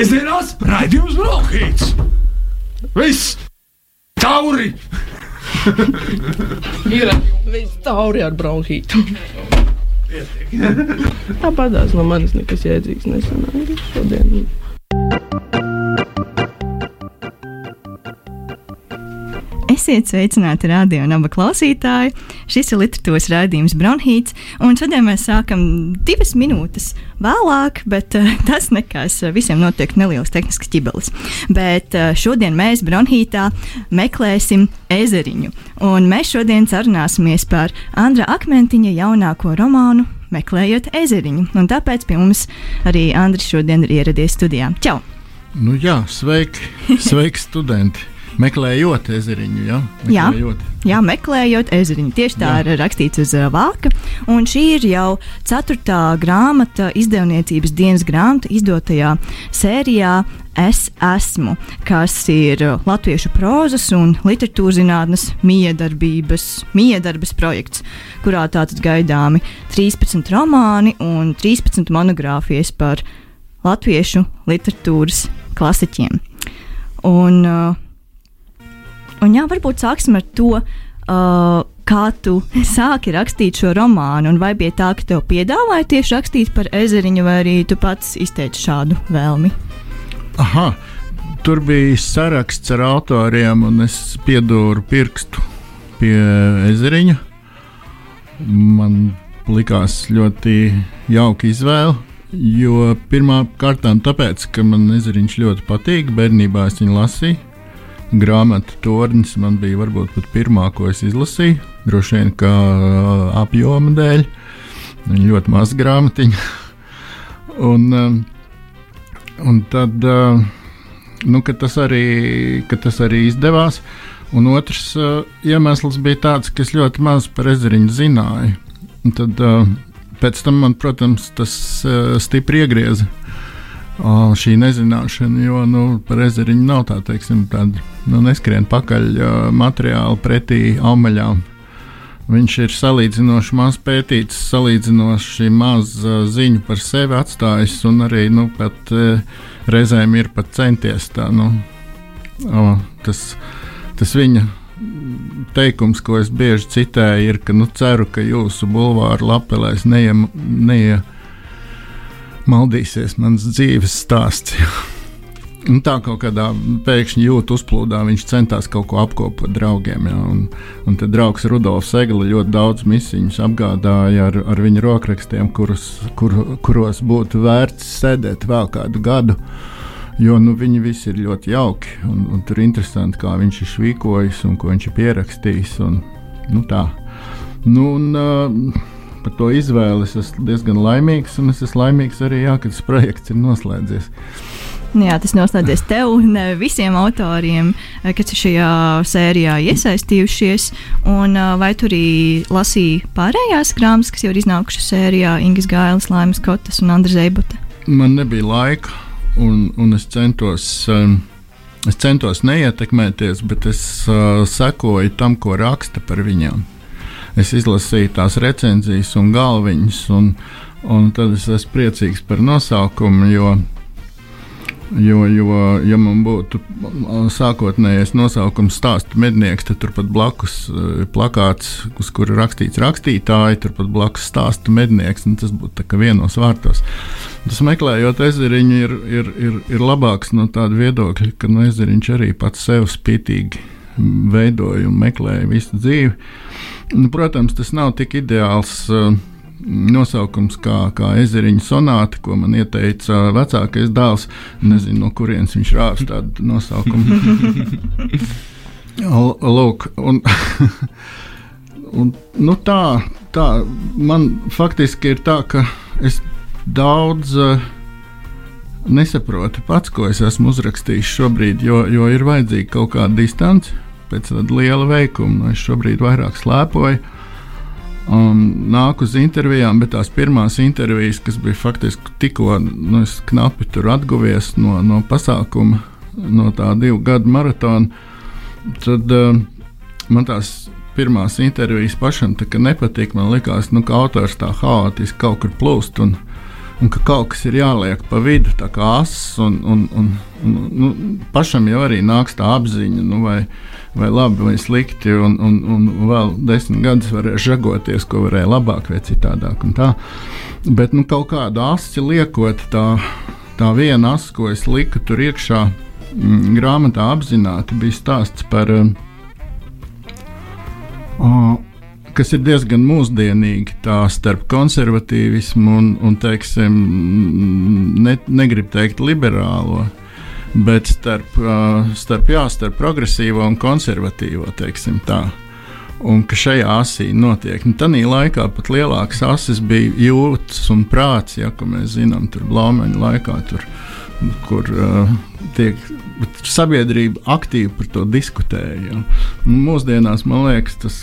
Svētdienās raidījums Brokhīts! Viss! Tauri! Ir viss tauri ar bronhītu. Tāpat tās no manis nekas jēdzīgs nesanāca šodien. Esiet sveicināti radio un abu klausītāji. Šis ir literatūras raidījums Bronhīts, un šodien mēs sākam divas minūtes vēlāk, bet uh, tas nekas. Visiem notiek neliels tehnisks ķibelis. Bet uh, šodien mēs Bronhītā meklēsim ezeriņu, un mēs šodien sarunāsimies par Andra Akmentiņa jaunāko romānu Meklējot ezeriņu, un tāpēc pie mums arī Andris šodien ir ieradies studijā. Čau! Nu jā, sveiki, sveiki studenti! Meklējot ezeriņu, ja? meklējot. Jā, jā, meklējot ezeriņu. Tieši tā jā. ir rakstīts uz vāka. Un šī ir jau ceturtā grāmata, izdevniecības dienas grāmata, izdotajā sērijā Es esmu, kas ir latviešu prozas un literatūras zinātnes miedarbības, miedarbības projekts, kurā tātad gaidāmi 13 romāni un 13 monogrāfijas par latviešu literatūras klasiķiem. Un, uh, Un jā, varbūt sāksim ar to, uh, kā tu sāki rakstīt šo romānu, un vai bija tā, ka tev piedāvāja tieši rakstīt par ezeriņu, vai arī tu pats izteici šādu vēlmi? Aha, tur bija saraksts ar autoriem, un es piedūru pirkstu pie ezeriņa. Man likās ļoti jauka izvēle. Jo pirmā kārtā tāpēc, ka man ezeriņš ļoti patīk, bērnībā es viņu lasīju grāmatu tornis man bija varbūt pat pirmā, ko es izlasīju. Droši vien uh, apjoma dēļ. Viņa ļoti maza grāmatiņa. un, un tad, nu, tas, arī, tas arī izdevās, un otrs iemesls bija tāds, ka es ļoti maz par ezeriņu zināju. Un tad, pēc tam man, protams, tas stipri iegrieza šī nezināšana, jo nu, par ezeriņu nav tā, teiksim, tāda nu, neskrien pakaļ materiāli pretī augaļām. Viņš ir salīdzinoši maz pētīts, salīdzinoši maz ziņu par sevi atstājis, un arī nu, pat, reizēm ir pat centies tā. Nu, uh, tas, tas viņa teikums, ko es bieži citēju, ir, ka nu, ceru, ka jūsu bulvāra lapelēs neie, neie, maldīsies mans dzīves stāsts. Un tā kaut kādā pēkšņi jūtas uzplūdā, viņš centās kaut ko apkopot draugiem. Ja, un, un tad draugs Rudolfs Egli ļoti daudz misiņus apgādāja ar, ar viņa rokrakstiem, kurus, kur, kuros būtu vērts sēdēt vēl kādu gadu. Jo nu, viņi visi ir ļoti jauki, un, un tur ir interesanti, kā viņš ir švīkojis un ko viņš ir pierakstījis. Un, nu, tā. Nu, un, uh, par to izvēli es esmu diezgan laimīgs, un es esmu laimīgs arī, jā, ka tas projekts ir noslēdzies. Nu jā, tas noslēdzies tev un visiem autoriem, eh, kas ir šajā sērijā iesaistījušies. Un, eh, vai tu arī lasīji pārējās grāmatas, kas jau ir iznākušas sērijā, Ingas Gailas, Laimas Kotas un Andra Zeibuta? Man nebija laika, un, un es centos. Um, Es centos neietekmēties, bet es uh, sekoju tam, ko raksta par viņiem es izlasīju tās recenzijas un galviņas, un, un tad es esmu priecīgs par nosaukumu, jo, jo, jo ja man būtu sākotnējais nosaukums stāstu mednieks, tad turpat blakus ir plakāts, uz kura rakstīts rakstītāji, turpat blakus stāstu mednieks, un tas būtu vienos vārtos. Tas meklējot ezeriņu, ir, ir, ir, ir labāks no tāda viedokļa, ka no ezeriņš arī pats sev spītīgi veidoja un meklēja visu dzīvi. Nu, protams, tas nav tik ideāls. Uh, nosaukums kā, kā ezeriņa sonāta, ko man ieteica vecākais dēls. Nezinu, no kurienes viņš rāvis tādu nosaukumu. Lūk, un, un, nu tā, tā man faktiski ir tā, ka es daudz uh, nesaprotu pats, ko es esmu uzrakstījis šobrīd, jo, jo ir vajadzīga kaut kāda distance pēc liela veikuma. Nu, es šobrīd vairāk slēpoju. Un nāku uz intervijām, bet tās pirmās intervijas, kas bija faktiski tikko nu, knapi atguvies no, no pasākuma, no tā divu gadu maratona, tad uh, man tās pirmās intervijas pašam nepatika. Man liekas, nu, ka autors tā haotiski kaut kur plūst. Un, un ka kaut kas ir jāliek pa vidu, tā kā ass, un, un, un, un nu, pašam jau arī nāks tā apziņa, nu, vai, vai labi vai slikti, un, un, un vēl desmit gadus varēs žagoties, ko varēja labāk vai citādāk. Bet nu, kaut kādu asi liekot, tā, tā viena asa, ko es liku tur iekšā, mm, grāmatā apzināti bija stāsts par. Uh, kas ir diezgan mūsdienīgi, tā starp konservatīvismu un, un teiksim, ne, negribu teikt, liberālo, bet starp, starp, jā, starp progresīvo un konservatīvo, teiksim tā. Un ka šajā asī notiek. Nu, Tanī laikā pat lielāks asis bija jūtas un prāts, ja, ko mēs zinām, tur blaumeņa laikā, tur, kur uh, tiek sabiedrība aktīvi par to diskutēja. Ja. Nu, mūsdienās man liekas, tas,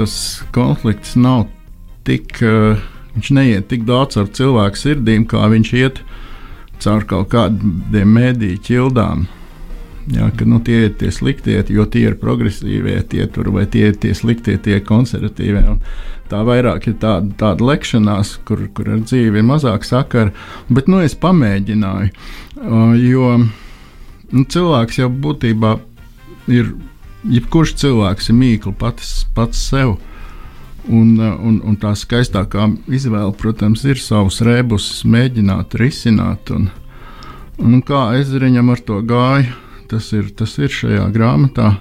tas konflikts nav tik, viņš neiet tik daudz ar cilvēku sirdīm, kā viņš iet caur kaut kādiem mēdīju ķildām. Jā, ka nu, tie ir tie sliktie, jo tie ir progresīvie, tie tur vai tie ir tie sliktie, tie konservatīvie. Un tā vairāk ir tāda, tāda lekšanās, kur, kur ar dzīvi ir mazāk sakara. Bet nu, es pamēģināju, jo nu, cilvēks jau būtībā ir. Jebkurš cilvēks ir mīkla pats, pats sev. Un, un, un tā skaistākā izvēle, protams, ir savus rēbus mēģināt risināt. Un, un kā ezeriņam ar to gāja, tas ir, tas ir šajā grāmatā.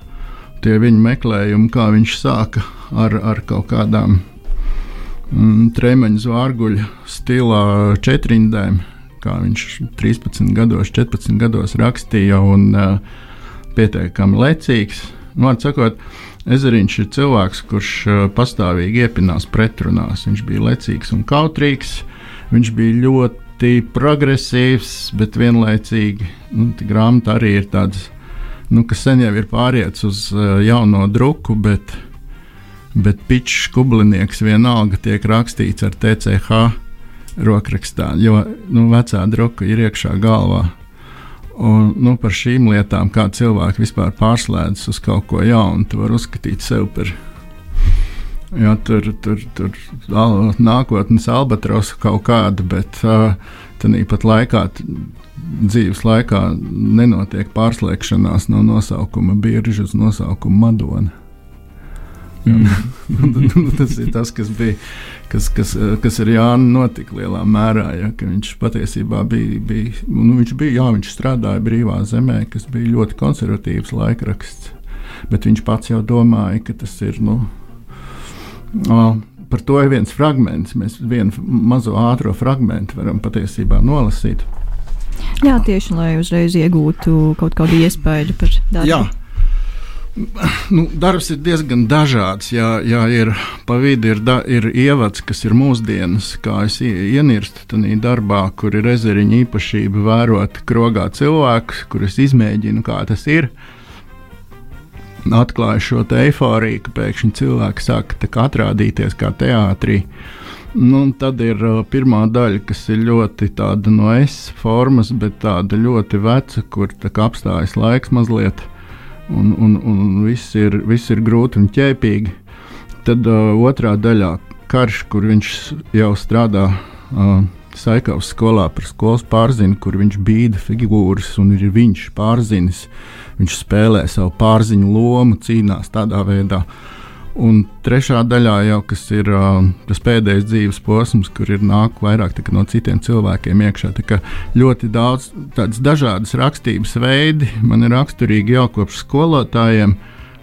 Tie viņa meklējumi, kā viņš sāka ar, ar kaut kādām mm, trēmeņa zvārguļa stilā četrindēm, kā viņš 13 gados, 14 gados rakstīja, un uh, pietiekami lecīgs. Vārds sakot, Ezeriņš ir cilvēks, kurš pastāvīgi iepinās pretrunās. Viņš bija lecīgs un kautrīgs, viņš bija ļoti progresīvs, bet vienlaicīgi nu, grāmata arī ir tāds, nu, kas sen jau ir pāriets uz jauno druku, bet, bet pičs kublinieks vienalga tiek rakstīts ar TCH rokrakstā, jo nu, vecā druka ir iekšā galvā. Un, nu, par šīm lietām, kā cilvēki vispār pārslēdzas uz kaut ko jaunu, tu vari uzskatīt sevi par jā, tur, tur, tur nākotnes albatrosu kaut kādu, bet uh, tāpat laikā, dzīves laikā, nenotiek pārslēgšanās no nosaukuma birža uz nosaukumu Madona. Mm. tas ir tas, kas bija, kas, kas, kas ar Jānu notika lielā mērā. Ja, viņš patiesībā bija, bija, nu, viņš bija, jā, viņš strādāja brīvā zemē, kas bija ļoti konservatīvs laikraksts. Bet viņš pats jau domāja, ka tas ir. Nu, o, par to ir viens fragments. Mēs vienu mazo ātrā fragment varam patiesībā nolasīt. Jā, tieši lai uzreiz iegūtu kaut kādu iespēju par darbu. Jā, nu, darbs ir diezgan dažāds. Jā, jā ir pa vidu ir, da, ir ievads, kas ir mūsdienas, kā es ienirstu tajā darbā, kur ir ezeriņa īpašība vērot krogā cilvēkus, kurus izmēģinu, kā tas ir. Atklāju šo eifóriju, ka pēkšņi cilvēki sāk atrādīties kā teātrī. Nu, tad ir pirmā daļa, kas ir ļoti tāda no es formas, bet tāda ļoti veca, kur apstājas laiks mazliet. Un, un, un viss, ir, viss ir grūti un ķēpīgi. Tad uh, otrā daļā karš, kur viņš jau strādā. Uh, Saikavas skolā par skolas pārzinu, kur viņš bīda figūras, un ir viņš pārzinis. Viņš spēlē savu pārziņu lomu, cīnās tādā veidā. Uh, Un trešā daļā jau ir uh, tas pēdējais dzīves posms, kur ir nāk vairāk no citiem cilvēkiem iekšā. Ļoti daudz tādas dažādas rakstības veidi man ir raksturīgi jau kopš skolotājiem.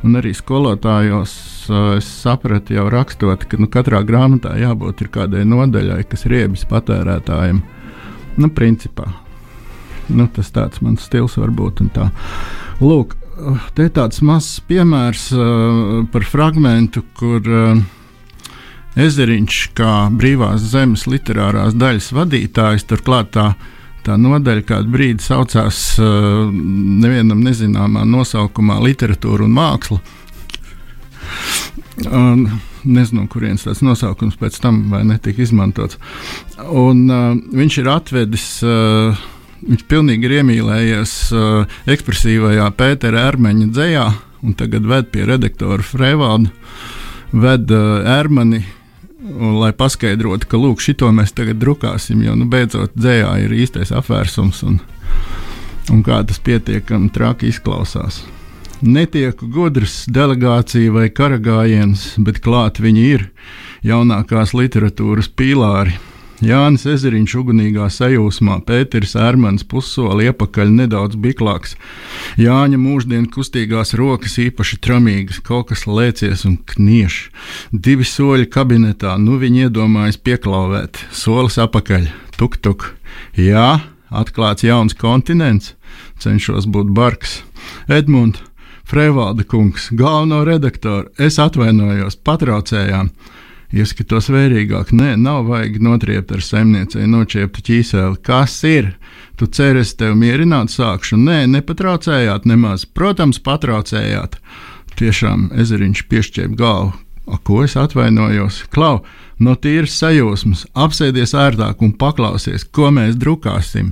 Un arī skolotājos uh, es sapratu, jau rakstot, ka nu, katrā grāmatā jābūt kādai nodaļai, kas ir riebis patērētājiem. Nu, principā. Nu, tas tāds mans stils var būt. Lūk, te tāds mazs piemērs uh, par fragment, kur uh, Ezeriņš, kā brīvās zemes literārās daļas vadītājs, turklāt tā, tā nodaļa kādu brīdi saucās uh, nevienam nezināmā nosaukumā Literatūra un māksla. Un, nezinu, kurienes tas nosaukums pēc tam netika izmantots. Un, uh, viņš ir atvedis uh, Viņš pilnīgi ir iemīlējies uh, ekspresīvajā Pētera ērmeņa dzējā, un tagad ved pie redaktora Freivalda, ved uh, ērmeni Un, lai paskaidrotu, ka lūk, šito mēs tagad drukāsim, jo nu, beidzot dzējā ir īstais apvērsums un, un kā tas pietiekami traki izklausās. Netieku gudrs delegācija vai karagājiens, bet klāt viņi ir jaunākās literatūras pīlāri Jānis Ezeriņš ugunīgā sajūsmā, Pēters Ermans pussoli iepakaļ nedaudz biklāks, Jāņa mūždien kustīgās rokas īpaši tramīgas, kaut kas lēcies un knieš. Divi soļi kabinetā, nu viņi iedomājas pieklauvēt, solis apakaļ, tuk tuk. Jā, atklāts jauns kontinents, cenšos būt bargs. Edmunds, Freivalda kungs, galveno redaktoru, es atvainojos, patraucējām. Ieskatos vērīgāk, nē, nav vajag notriept ar saimniecei nočieptu ķīseli. Kas ir? Tu ceri, es tevi mierināt sākšu? Nē, nepatraucējāt nemaz. Protams, patraucējāt. Tiešām ezeriņš piešķēra galvu. A, ko es atvainojos? Klau, no tīras sajūsmas, apsēdies ērtāk un paklausies, ko mēs drukāsim.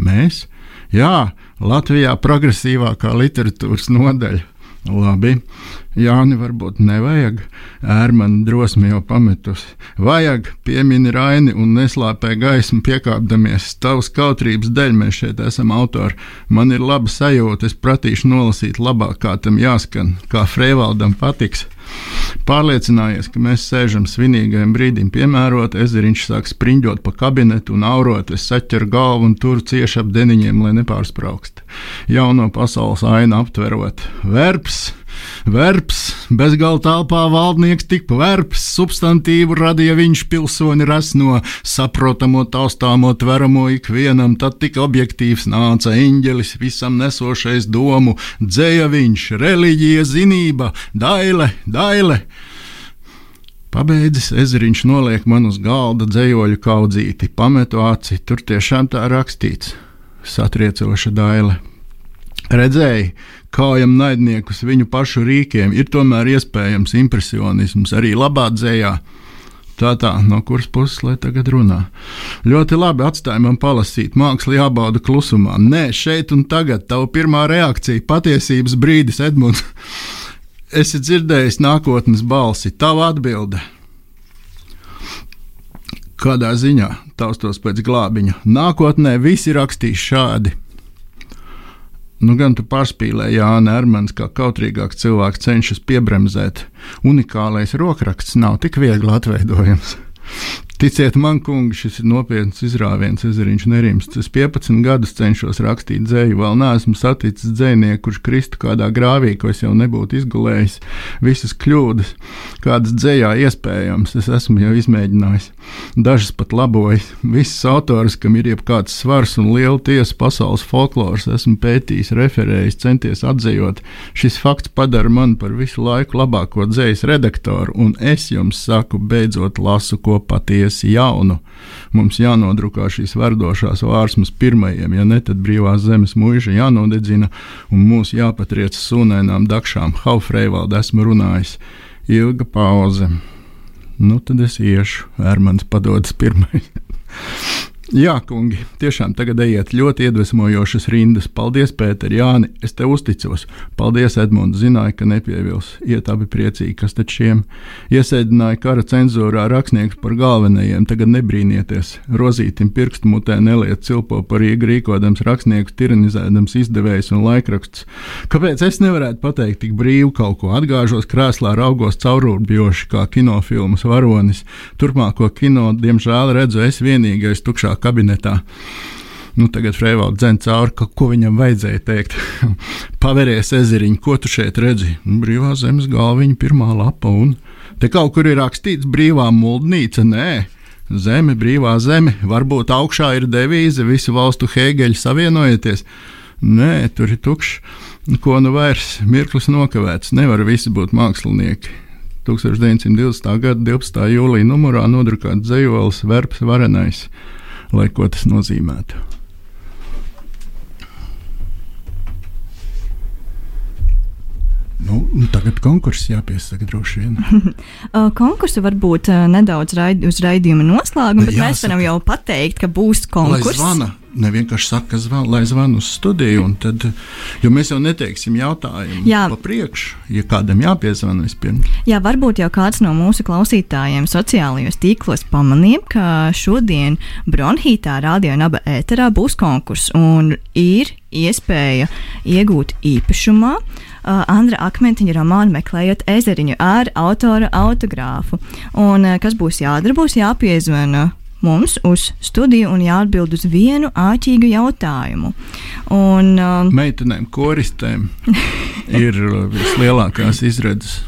Mēs? Jā, Latvijā progresīvākā literatūras nodaļa. Labi, Jāni, varbūt nevajag. Ērmana drosmi jau pametusi. Vajag, piemini Raini un neslāpē gaismu piekāpdamies. Tavas kautrības dēļ mēs šeit esam autori. Man ir laba sajūta, es pratīšu nolasīt labāk, kā tam jāskan, kā Freivaldam patiks. Pārliecinājies, ka mēs sēžam svinīgajam brīdim, piemērot, ezeriņš sāk spriņķot pa kabinetu un aurot, es saķeru galvu un tur cieši ap deniņiem, lai nepārspraukst. Jauno pasaules ainu aptverot. Verbs! Verbs, bezgalā telpā valdnieks tik verbs, substantīvu radīja viņš pilsoni resno, saprotamo, taustāmo, tveramo ikvienam, tad tik objektīvs nāca eņģelis, visam nesošais domu, dzēja viņš, reliģija, zinība, daile, daile. Pabeidzis ezeriņš noliek man uz galda dzējoļu kaudzīti, pametu aci, tur tiešām tā rakstīts. Satriecoša daile. Redzēji, kājam naidniekus viņu pašu rīkiem, ir tomēr iespējams impresionisms arī labā dzējā. Tā tā, no kuras puses lai tagad runā? Ļoti labi atstāja man palasīt, māksla jābauda klusumā. Nē, šeit un tagad tava pirmā reakcija, patiesības brīdis, Edmunds. Esi dzirdējis nākotnes balsi, tava atbilde. Kādā ziņā taustos pēc glābiņa? Nākotnē visi rakstīs šādi. Nu, gan tu pārspīlēji, Jānis Ermans, kā kautrīgāks cilvēks cenšas piebremzēt. Unikālais rokraksts nav tik viegli atveidojams. Ticiet man, kungi, šis ir nopietns izrāviens, ezeriņš nerimsts. Es 15 gadus cenšos rakstīt dzēju, vēl neesmu saticis dzējnieku, kurš kristu kādā grāvī, ko es jau nebūtu izgulējis. Visas kļūdas, kādas dzējā iespējams, es esmu jau izmēģinājis. Dažas pat labojis. Visas autors, kam ir jebkāds svars un liela tiesa pasaules folkloras, esmu pētījis, referējis, centies atzējot. Šis fakts padara mani par visu laiku labāko dzējas redaktoru, un es jums saku, beidzot lasu ko patiesi patiesi jaunu. Mums jānodrukā šīs verdošās vārsmas pirmajiem, ja ne tad brīvās zemes mūža jānodedzina un mūs jāpatriec sūnainām dakšām. Haufreivalda esmu runājis. Ilga pauze. Nu tad es iešu, Ermans padodas pirmais. Jā, kungi, tiešām tagad ejiet ļoti iedvesmojošas rindas. Paldies, Pēter, Jāni, es tev uzticos. Paldies, Edmunds, zināju, ka nepievils. Iet abi priecīgi, kas tad šiem iesēdināja kara cenzūrā rakstnieks par galvenajiem. Tagad nebrīnieties, rozītim pirkstu mutē neliet cilpo par Rīgu rīkodams rakstnieku, tiranizēdams izdevējs un laikraksts. Kāpēc es nevarētu pateikt tik brīvi kaut ko? Atgāžos krēslā, raugos caurulbjoši kā kinofilmas varonis. Turpmāko kino, diemžēl, redzu es vienīgais tukšā kabinetā. Nu, tagad Freivalds dzēna cauri, ka, ko viņam vajadzēja teikt. Paveries ezeriņš, ko tu šeit redzi? Nu, brīvā zemes galviņa, pirmā lapa, un te kaut kur ir rakstīts brīvā muldnīca. Nē, zeme, brīvā zeme, varbūt augšā ir devīze, visu valstu hēgeļi savienojieties. Nē, tur ir tukšs. Ko nu vairs mirklis nokavēts, nevar visi būt mākslinieki. 1920. gada 12. jūlijā numurā nodrukāts dzējolis Verbs Varenais lai ko tas nozīmētu. Nu, Nu, tagad konkurss jāpiesaka droši vien. Uh, Konkursu varbūt uh, nedaudz raid, uz raidījuma noslēguma, bet mēs Jāsaka. varam jau pateikt, ka būs konkurss. ne vienkārši saka, ka zvan, lai zvana uz studiju, un tad, jo mēs jau neteiksim jautājumu Jā. pa priekšu, ja kādam jāpiezvana vispirms. Jā, varbūt jau kāds no mūsu klausītājiem sociālajos tīklos pamanīja, ka šodien Bronhītā radio un aba ēterā būs konkurss un ir iespēja iegūt īpašumā. Uh, Andra Akmentiņa romānu meklējot ezeriņu ar autora autogrāfu. Un, uh, kas būs jādara? Būs jāpiezvana mums uz studiju un jāatbild uz vienu āķīgu jautājumu. Un, uh, Meitenēm, koristēm ir vislielākās izredzes.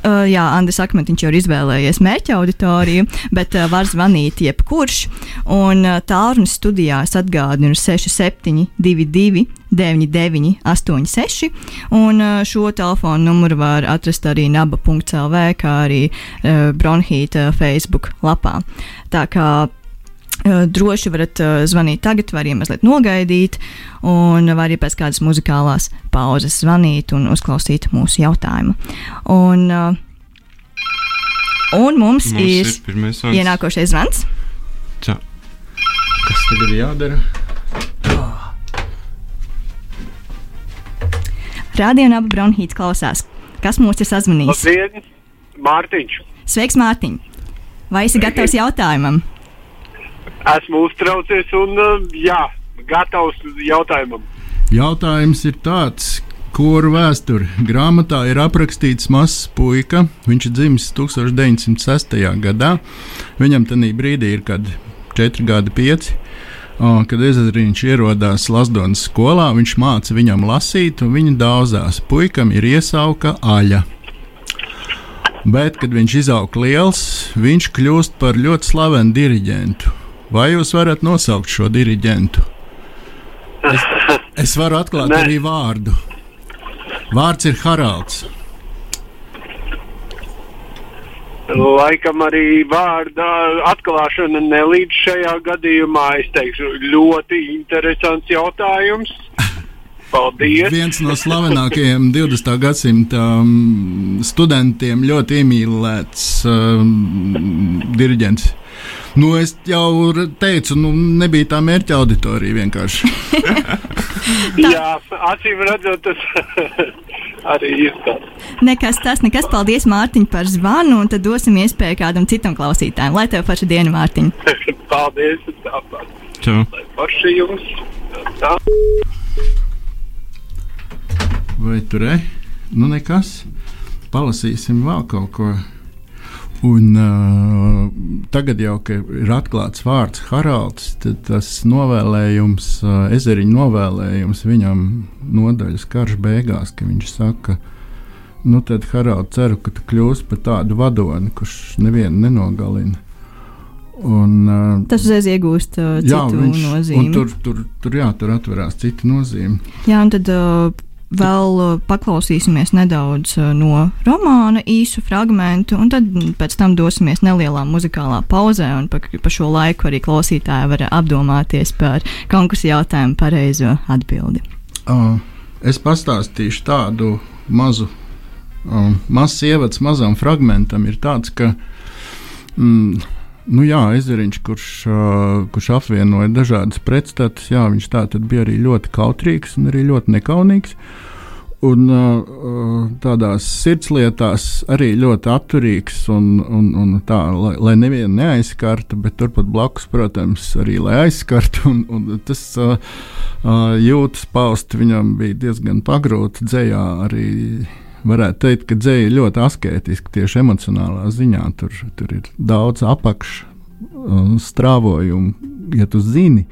Uh, jā, Andris Akmentiņš jau ir izvēlējies mērķa auditoriju, bet uh, var zvanīt jebkurš. Un uh, tālrunis studijā es atgādinu 6722, 99, 86. Un uh, šo telefonu numuru var atrast arī naba.clv, kā arī uh, Bronhīta Facebook lapā. Tā kā droši varat uh, zvanīt tagad, var arī mazliet nogaidīt, un var arī pēc kādas muzikālās pauzes zvanīt un uzklausīt mūsu jautājumu. Un, uh, un mums, Mums ir, ir ienākošais zvans. Čau. Kas tagad ir jādara? Radio un abu bronhīts klausās. Kas mūs ir sazvanījis? Labdien, Mārtiņš! Sveiks, Mārtiņ! Vai esi gatavs jautājumam? Esmu uztraucies un uh, jā, gatavs jautājumam. Jautājums ir tāds, kuru vēsturi grāmatā ir aprakstīts mazs puika. Viņš ir dzimis 1906. gadā. Viņam tajā brīdī ir kad 4 gadi, 5. O, Kad Ezeriņš ierodās Lasdonas skolā, viņš māca viņam lasīt, un viņa daudzās. Puikam ir iesauka aļa. Bet, kad viņš izaug liels, viņš kļūst par ļoti slavenu diriģentu. Vai jūs varat nosaukt šo diriģentu? Es, es varu atklāt Nē. arī vārdu. Vārds ir Haralds. Laikam arī vārda atklāšana nelīdz šajā gadījumā. Es teikšu, ļoti interesants jautājums. Paldies! Viens no slavenākajiem 20. gadsimta um, studentiem, ļoti iemīlēts um, diriģents. Nu, es jau teicu, nu, nebija tā mērķa auditorija vienkārši. Jā, acīm redzot, tas arī ir tāds. Nekas tas, nekas. Paldies, Mārtiņ, par zvanu, un tad dosim iespēju kādam citam klausītājam. Lai tev paša diena, Mārtiņ! Paldies! Tāpat. Čau. Lai paši jums! Tā. Vai tur ir? Nu, nekas. Palasīsim vēl kaut ko. Un, uh, tagad jau ir atklāts vārds Haralds. Tas novēlējums, uh, ezeriņa novēlējums viņam nodaļas karš beigās, ka viņš saka, nu tad Haralds ceru, ka tu kļūsi par tādu vadoni, kurš nevienu nenogalina. Un, uh, Tas uzreiz iegūst uh, citu jā, viņš, nozīmi. tur, tur, tur, jā, tur atverās cita nozīme. Jā, un tad uh, vēl uh, paklausīsimies nedaudz uh, no romāna īsu fragment, un tad pēc tam dosimies nelielā muzikālā pauzē, un pa, pa šo laiku arī klausītāji var apdomāties par konkursu jautājumu pareizo atbildi. Uh, es pastāstīšu tādu mazu, um, mazs ievads mazam fragmentam. Ir tāds, ka mm, nu jā, ezeriņš, kurš, kurš apvienoja dažādas pretstatus, jā, viņš tā bija arī ļoti kautrīgs un arī ļoti nekaunīgs. Un tādās sirdslietās arī ļoti atturīgs un, un, un tā, lai, lai nevienu neaizskartu, bet turpat blakus, protams, arī lai aizskartu. Un, un tas jūtas paust viņam bija diezgan pagrūti dzējā arī. Varētu teikt, ka dzēja ir ļoti asketiska tieši emocionālā ziņā. Tur, tur ir daudz apakšstrāvojumu. Ja tu zini,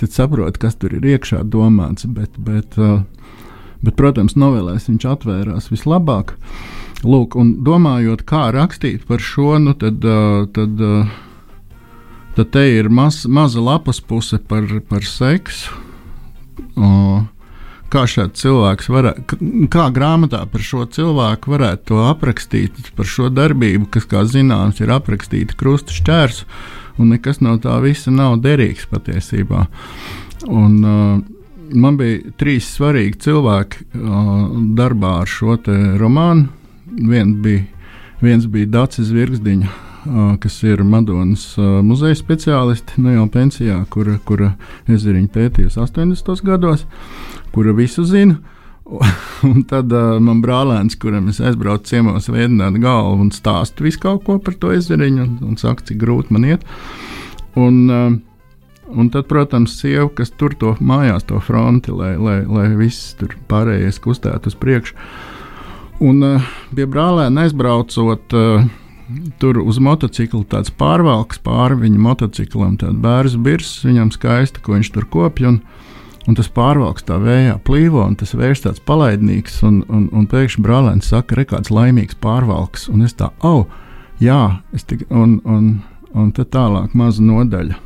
tad saproti, kas tur ir iekšā domāts. Bet, bet, uh, Bet, protams, novēlēs viņš atvērās vislabāk. Lūk, un domājot, kā rakstīt par šo, nu tad, uh, tad, uh, tad te ir maz, maza lapas puse par, par seksu. Uh, kā šāds cilvēks varētu, kā grāmatā par šo cilvēku varētu to aprakstīt, par šo darbību, kas, kā zināms, ir aprakstīta krusta šķērs, un nekas no tā visa nav derīgs patiesībā. Un, uh, man bija trīs svarīgi cilvēki uh, darbā ar šo romānu. Vien bija, viens bija Dārcis Virgsdiņš, uh, kas ir Madonas uh, muzeja speciālists, nu jau pensijā, kura, kura ezeriņu pētījusi 80. gados, kura visu zina. Un tad uh, man brālēns, kuram es aizbraucu ciemos, veidot galvu un stāstu visu kaut ko par to ezeriņu un, un saka, cik grūti man iet. Un, uh, Un tad, protams, sieva, kas tur to mājās, to fronti, lai, lai, lai viss tur pārējais kustētu uz priekšu. Un uh, pie brālēna aizbraucot, uh, tur uz motocikla tāds pārvalks pāri viņa motociklam, tāds bērns birs, viņam skaisti, ko viņš tur kopja. Un, un tas pārvalks tā vējā plīvo, un tas vējš tāds palaidnīgs, un, un, un pēkšņi brālēns saka, re kāds laimīgs pārvalks, un es tā, au, jā, es tik, un, un, un tad tālāk maza nodaļa.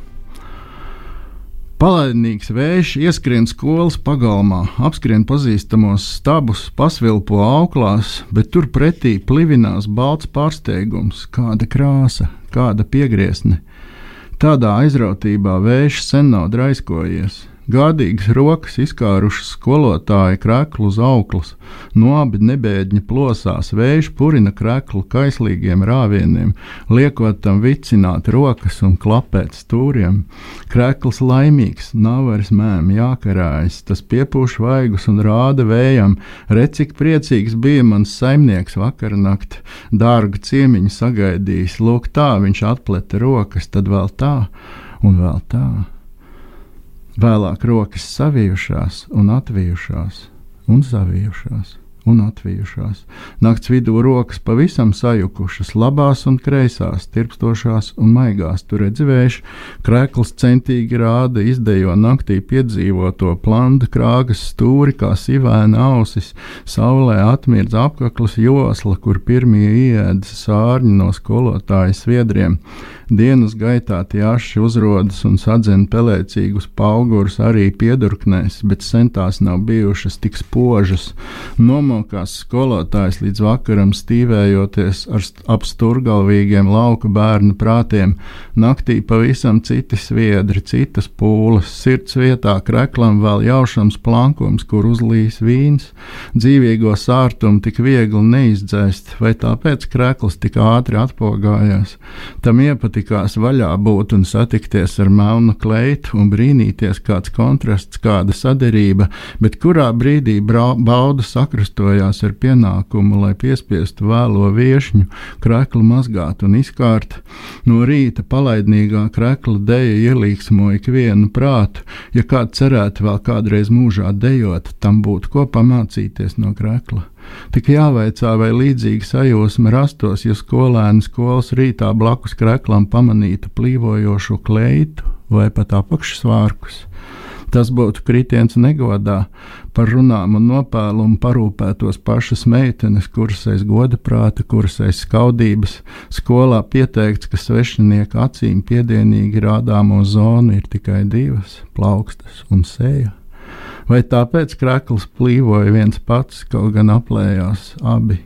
Palaidnīgs vējš ieskrien skolas pagalmā, apskrien pazīstamos stabus, pasvilpo auklās, bet tur pretī plivinās balts pārsteigums, kāda krāsa, kāda piegriezne. Tādā aizrautībā vējš sen nav draiskojies. Gādīgas rokas izkārušas skolotāja kreklu uz auklas, no abi nebēdņi plosās, vējš purina kreklu kaislīgiem rāvieniem, liekot tam vicināt rokas un klapēt stūriem. Krekls laimīgs, nav vairs mēm jākarājas, tas piepūš vaigus un rāda vējam, redz, cik priecīgs bija mans saimnieks vakarnakt, dārgu ciemiņu sagaidījis, lūk tā viņš atpleta rokas, tad vēl tā un vēl tā. Vēlāk rokas savijušās un atvijušās un savijušās un atvijušās. Nakts vidū rokas pavisam sajukušas, labās un kreisās, tirpstošās un maigās. Tur redzējuši, krēkls centīgi rāda, izdejo naktī piedzīvoto planda krāgas stūri, kā sivēna ausis, saulē atmirdz apaklas josla, kur pirmie ieēdas sārņi no skolotāja sviedriem. Dienas gaitā tie aši uzrodas un sadzen pelēcīgus paugurus arī piedurknēs, bet centās nav bijušas tik spožas. Nomo nomokās skolotājs līdz vakaram stīvējoties ar apsturgalvīgiem lauku bērnu prātiem. Naktī pavisam citi sviedri, citas pūles, sirds vietā kreklam vēl jaušams plankums, kur uzlīs vīns. Dzīvīgo sārtumu tik viegli neizdzēst, vai tāpēc krekls tik ātri atpogājās. Tam iepatikās vaļā būt un satikties ar melnu kleitu un brīnīties, kāds kontrasts, kāda saderība, bet kurā brīdī bauda sakrustot kārtojās ar pienākumu, lai piespiestu vēlo viešņu, kreklu mazgāt un izkārt. No rīta palaidnīgā krekla deja ielīgsmo ikvienu prātu, ja kāds cerētu vēl kādreiz mūžā dejot, tam būtu ko pamācīties no krekla. Tik jāvaicā, vai līdzīga sajūsma rastos, ja skolēni skolas rītā blakus kreklam pamanītu plīvojošu kleitu vai pat apakšsvārkus. Tas būtu kritiens negodā, par runām un nopēlumu parūpētos pašas meitenes, kuras aiz goda prāta, kuras aiz skaudības. Skolā pieteikts, ka svešinieka acīm piedienīgi rādāmo zonu ir tikai divas - plaukstas un sēja. Vai tāpēc krekls plīvoja viens pats, kaut gan aplējās abi?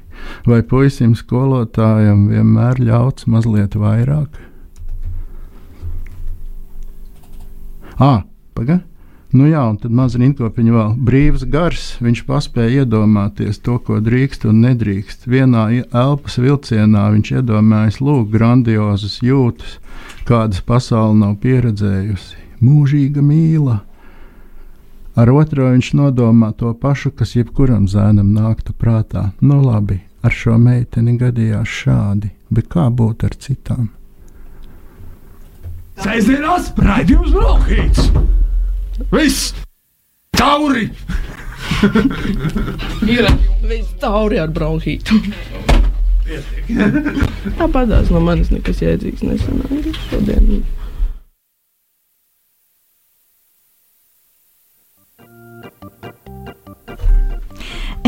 Vai puisim skolotājam vienmēr ļauts mazliet vairāk? Ah, pagaidi! Nu jā, un tad maza rindkopiņa vēl brīvs gars. Viņš spēja iedomāties to, ko drīkst un nedrīkst. Vienā elpas vilcienā viņš iedomājas lūk, grandiozas jūtas, kādas pasaule nav pieredzējusi. Mūžīga mīla. Ar otro viņš nodomā to pašu, kas jebkuram zēnam nāktu prātā. Nu labi, ar šo meiteni gadījās šādi, bet kā būtu ar citām? Sēdzienās raidījums Brokhīts! Viss! Tauri! Ir viss tauri ar bronhītu. Tāpatās no manis nekas jēdzīgs nesanāca šodien.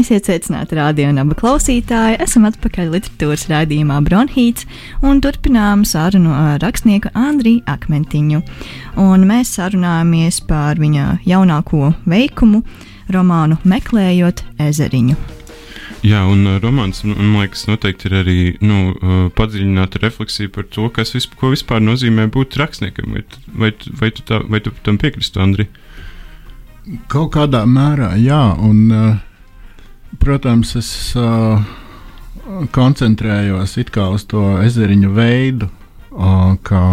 Esiet sveicināti radio un abu klausītāji. Esam atpakaļ literatūras raidījumā Bronhīts un turpinām sarunu ar rakstnieku Andriju Akmentiņu. Un mēs sarunājamies par viņa jaunāko veikumu, romānu Meklējot ezeriņu. Jā, un uh, romāns, man liekas, noteikti ir arī nu, uh, padziļināta refleksija par to, kas visp vispār nozīmē būt rakstniekam. Vai, vai, vai, tu, tā, vai tu tam piekristu, Andri? Kaut kādā mērā, jā. Un, uh, protams, es uh, koncentrējos uz to ezeriņu veidu, uh, kā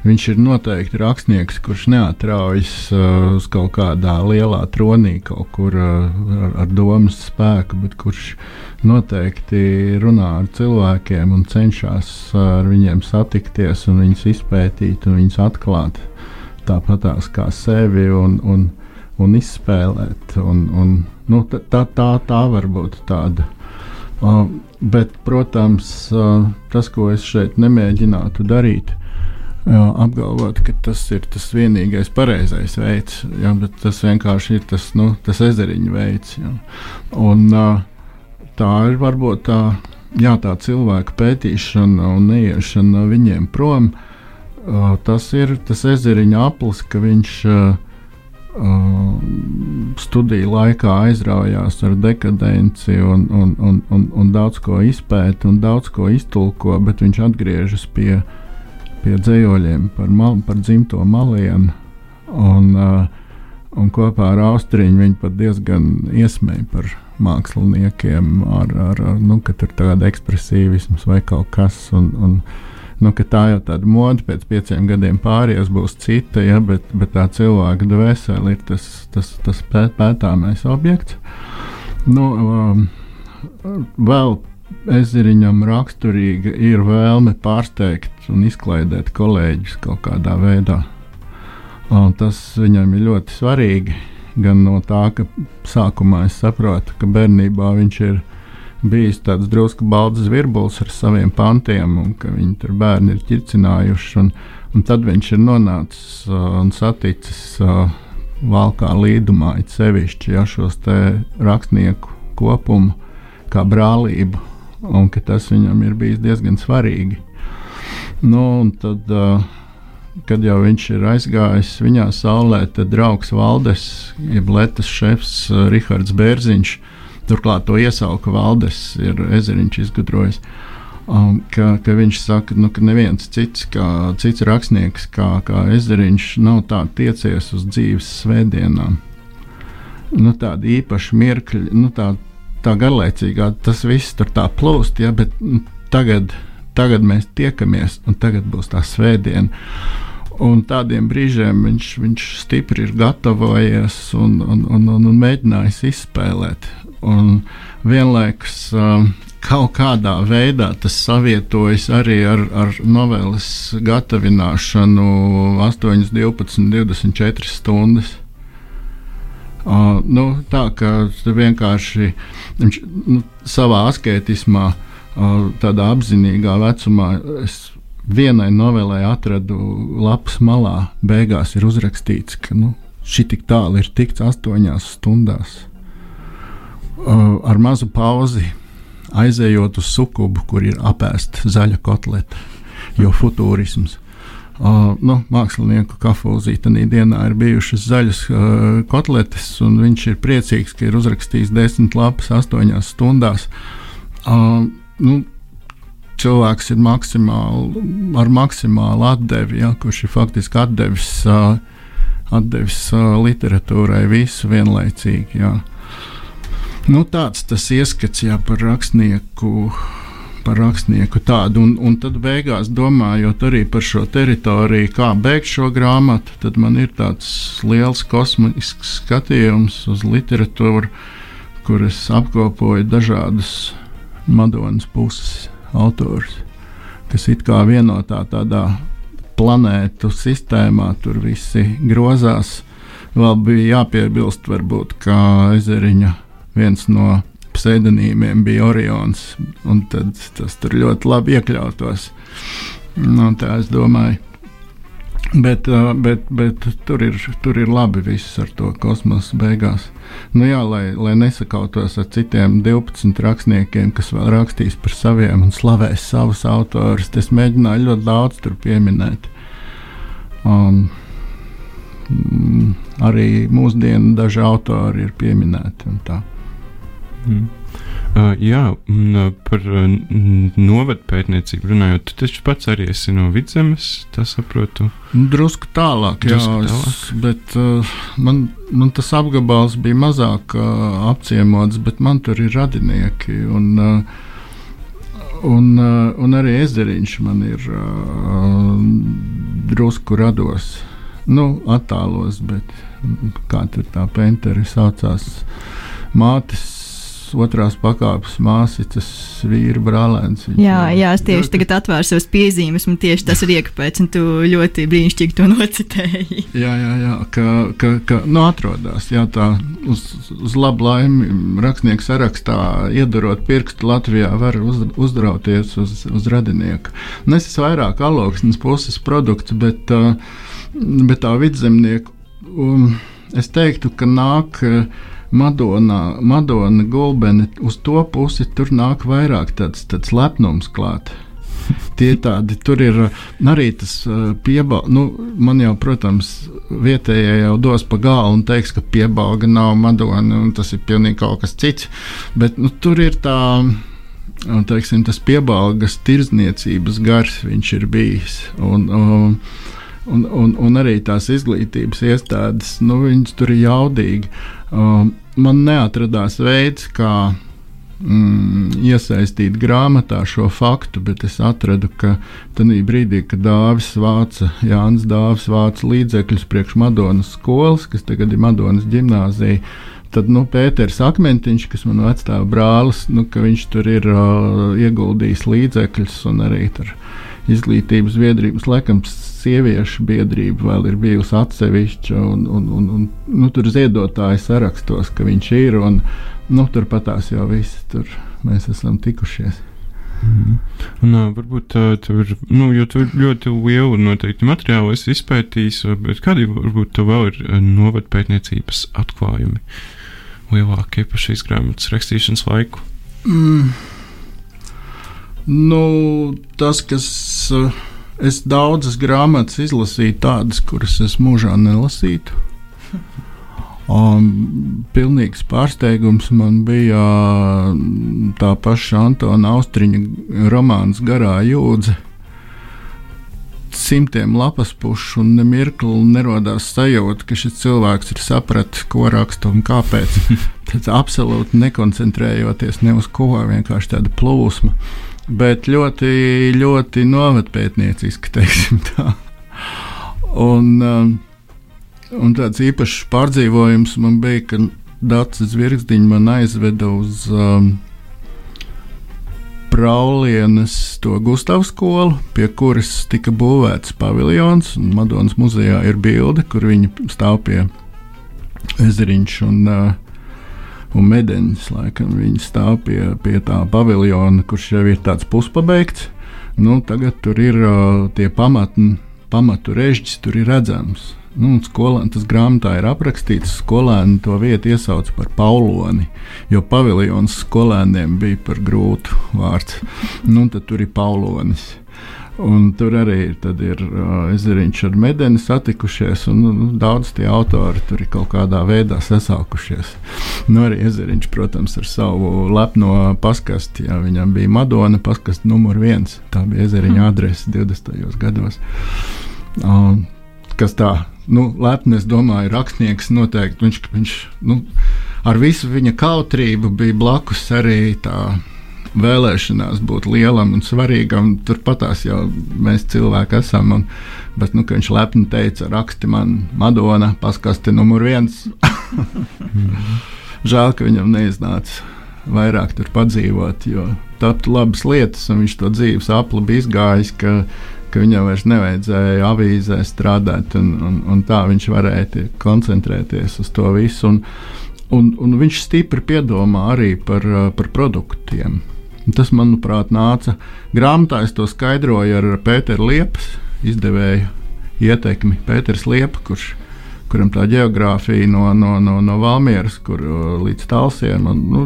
Viņš ir noteikti rakstnieks, kurš neatraujas uh, uz kaut kādā lielā tronī, kaut kur uh, ar, ar domas spēku, bet kurš noteikti runā ar cilvēkiem un cenšas ar viņiem satikties un viņus izpētīt un viņus atklāt tāpatās kā sevi un, un, un izspēlēt. Un, un, nu, tā, tā, tā var būt tāda. Uh, bet, protams, uh, tas, ko es šeit nemēģinātu darīt, jā, apgalvot, ka tas ir tas vienīgais pareizais veids, jā, bet tas vienkārši ir tas, nu, tas ezeriņa veids. Jā. Un, tā ir varbūt tā, jā, tā cilvēka pētīšana un neiešana viņiem prom. Tas ir tas ezeriņa aplis, ka viņš studiju laikā aizraujās ar dekadenci un, un, un, un, un daudz ko izpēta un daudz ko iztulko, bet viņš atgriežas pie pie dzējoļiem par, mal, par dzimto malienu. Un, uh, un kopā ar Austriju viņi pat diezgan iesmēja par māksliniekiem, ar, ar, ar nu, ka tur tāda ekspresīvisms vai kaut kas. Un, un, nu, tā jau tāda mode pēc pieciem gadiem pāries būs cita, ja, bet, bet tā cilvēka dvēsele ir tas, tas, tas pēt, pētāmais objekts. Nu, um, vēl Ezeriņam raksturīga ir vēlme pārsteigt un izklaidēt kolēģus kaut kādā veidā. Un tas viņam ir ļoti svarīgi. Gan no tā, ka sākumā es saprotu, ka bērnībā viņš ir bijis tāds drusku balts virbulis ar saviem pantiem, un ka viņi tur bērni ir ķircinājuši. Un, un tad viņš ir nonācis uh, un saticis uh, valkā līdumā, it sevišķi ja, šos rakstnieku kopumu, kā brālību un ka tas viņam ir bijis diezgan svarīgi. Nu, tad, uh, kad jau viņš ir aizgājis viņā saulē, tad draugs Valdes, jeb Latvijas šefs uh, Rihards Bērziņš, turklāt to iesauka Valdes, ir ezeriņš izgudrojis. Um, ka, ka viņš saka, nu, ka neviens cits, kā, cits rakstnieks, kā, kā ezeriņš, nav tā tiecies uz dzīves svētdienām. Nu, tāda īpaša mirkļa, nu, tāda tā garlaicīgā tas viss tur tā plūst, ja, bet nu, tagad, tagad mēs tiekamies, un tagad būs tā svētdiena. Un tādiem brīžiem viņš, viņš stipri ir gatavojies un, un, un, un, un mēģinājis izspēlēt. Un vienlaikus um, kaut kādā veidā tas savietojas arī ar, ar novēles gatavināšanu 8, 12, 24 stundas. Uh, nu, tā kā vienkārši viņš nu, savā asketismā, uh, tādā apzinīgā vecumā, es vienai novelē atradu lapas malā, beigās ir uzrakstīts, ka nu, šī tik tālu ir tikts astoņās stundās. Uh, ar mazu pauzi aizejot uz sukubu, kur ir apēsta zaļa kotleta, jo futūrisms. Uh, nu, mākslinieku kafūzī tajā dienā ir bijušas zaļas uh, kotletes, un viņš ir priecīgs, ka ir uzrakstījis desmit lapas astoņās stundās. Uh, nu, cilvēks ir maksimāli, ar maksimālu atdevi, ja, kurš ir faktiski atdevis, uh, atdevis uh, literatūrai visu vienlaicīgi. Ja. Nu, tāds tas ieskats jā, par rakstnieku par rakstnieku tādu. Un, un tad beigās domājot arī par šo teritoriju, kā beigt šo grāmatu, tad man ir tāds liels kosmisks skatījums uz literatūru, kur es apkopoju dažādus Madonas puses autors, kas it kā vienotā tādā planētu sistēmā tur visi grozās. Vēl bija jāpiebilst, varbūt, ka ezeriņa viens no pseidonīmiem bija Orions. Tad tas tur ļoti labi iekļautos. Nu, tā es domāju. Bet, bet, bet tur, ir, tur ir labi viss ar to kosmosu beigās. Nu, jā, lai, lai nesakautos ar citiem 12 rakstniekiem, kas vēl rakstīs par saviem un slavēs savus autorus, es mēģināju ļoti daudz tur pieminēt. Um, arī mūsdienu daži autori ir pieminēti. Mm. Uh, jā, uh, par uh, novadu pētniecību runājot, tu taču pats arī esi no vidzemes, tā saprotu. Nu, Drusku tālāk, Drusku jā, tālāk. Es, bet uh, man, man tas apgabals bija mazāk uh, apciemots, bet man tur ir radinieki. Un, uh, un, uh, un arī ezeriņš man ir uh, drusku rados. Nu, attālos, bet kā tur tā penteri saucās, mātes. Otrās pakāpes māsītes, vīra brālēns. Jā, jā, es tieši ļoti- tagad atvēru savas piezīmes, un tieši tas ir iekapēts, un tu ļoti brīnišķīgi to nocitēji. Jā, jā, jā ka, ka, ka nu, atrodas jā, tā uz, uz labu laimi. Rakstnieks sarakstā, iedarot pirkstu Latvijā, var uz, uzdrauties uz, uz radinieku. Un es esmu vairāk aloksnes puses produkts, bet, uh, bet tā vidzemnieku, um, es teiktu, ka nāk. Uh, Madona, Gulbene uz to pusi tur nāk vairāk tāds, tāds lepnums klāt. Tie tādi, tur ir uh, arī tas uh, piebalgs. Nu, man jau, protams, vietējie jau dos pa galu un teiks, ka piebalga nav Madona un tas ir pilnīgi kaut kas cits. Bet nu, tur ir tā. un, Teiksim, tas piebalgas tirzniecības gars viņš ir bijis. Un, um, un, un, un arī tās izglītības iestādes, nu, viņas tur ir jaudīgi. Um, man neatradās veids, kā mm, iesaistīt grāmatā šo faktu, bet es atradu, ka tajā brīdī, kad Dāvis vāca, Jānis Dāvis vāca līdzekļus priekš Madonas skolas, kas tagad ir Madonas gimnāzija. Tad nu, Pēters Akmentiņš, kas man vecā brālis, nu, viņš tur ir uh, ieguldījis līdzekļus un arī tur izglītības biedrības, laikam, sieviešu biedrība vēl ir bijusi atsevišķa, un, un, un, un nu, tur ziedotāji sarakstos, ka viņš ir, un nu, turpatās jau viss tur mēs esam tikušies. Un, uh, varbūt uh, tev ir, nu, jo tu ļoti lielu noteikti materiālu esi izpētījis, bet kādi varbūt tev vēl ir novadpētniecības atklājumi lielākie par šīs grāmatas rakstīšanas laiku? Mm. Nu, tas, kas uh, es daudzas grāmatas izlasīju, tādas, kuras es mūžā nelasītu. Um, pilnīgs pārsteigums man bija uh, tā paša Antona Austriņa romāns Garā jūdze. Simtiem lapas pušu un nemirkli nerodās sajūta, ka šis cilvēks ir sapratis, ko raksta un kāpēc. Tad absolūti nekoncentrējoties ne uz ko, vienkārši tāda plūsma. Bet ļoti, ļoti novatpētnieciski, teiksim tā. Un, um, Un tāds īpašs pārdzīvojums man bija, kad Dārcis Zvirgzdiņš man aizveda uz um, Praulienes to Gustavu skolu, pie kuras tika būvēts paviljons. Madonas muzejā ir bilde, kur viņi stāv pie ezeriņš un, uh, un medeņas. Laikam viņi stāv pie, pie tā paviljona, kurš jau ir tāds puspabeigts. Nu, tagad tur ir uh, tie pamatni, pamatu režģis, tur ir redzams. Nu, skolēni, tas grāmatā ir aprakstīts. Skolēni to vietu iesauca par Pauloni, jo paviljons skolēniem bija par grūtu vārdu. Nu, tad tur ir Paulonis. Un tur arī ir uh, ezeriņš ar medeni satikušies, un nu, daudz tie autori tur ir kaut kādā veidā sasaukušies. Nu, arī ezeriņš, protams, ar savu lepno paskasti, ja viņam bija Madona paskasti numur viens. Tā bija ezeriņa adrese 20. gados. Um, kas tā, nu, lepni, es domāju, rakstnieks noteikti, viņš, viņš nu, ar visu viņa kautrību bija blakus arī tā vēlēšanās būt lielam un svarīgam. Turpatās jau mēs cilvēki esam. Un, bet nu, viņš lepni teica, raksti man Madona, paskasti numur viens. Žēl, ka viņam neiznāca vairāk tur padzīvot, jo taptu labas lietas, un viņš to dzīves apli bija izgājis. Ka, ka viņam vairs nevajadzēja avīzē strādāt, un, un, un tā viņš varēja koncentrēties uz to visu. Un, un, un viņš stipri piedomā arī par, par produktiem. Un tas, manuprāt, nāca grāmatā. Es to skaidroju ar Pēteru Liepas izdevēju ietekmi. Pēters Liepa, kurš kuram tā geogrāfija no, no, no, no Valmieras kur, līdz Talsiem. Un, nu,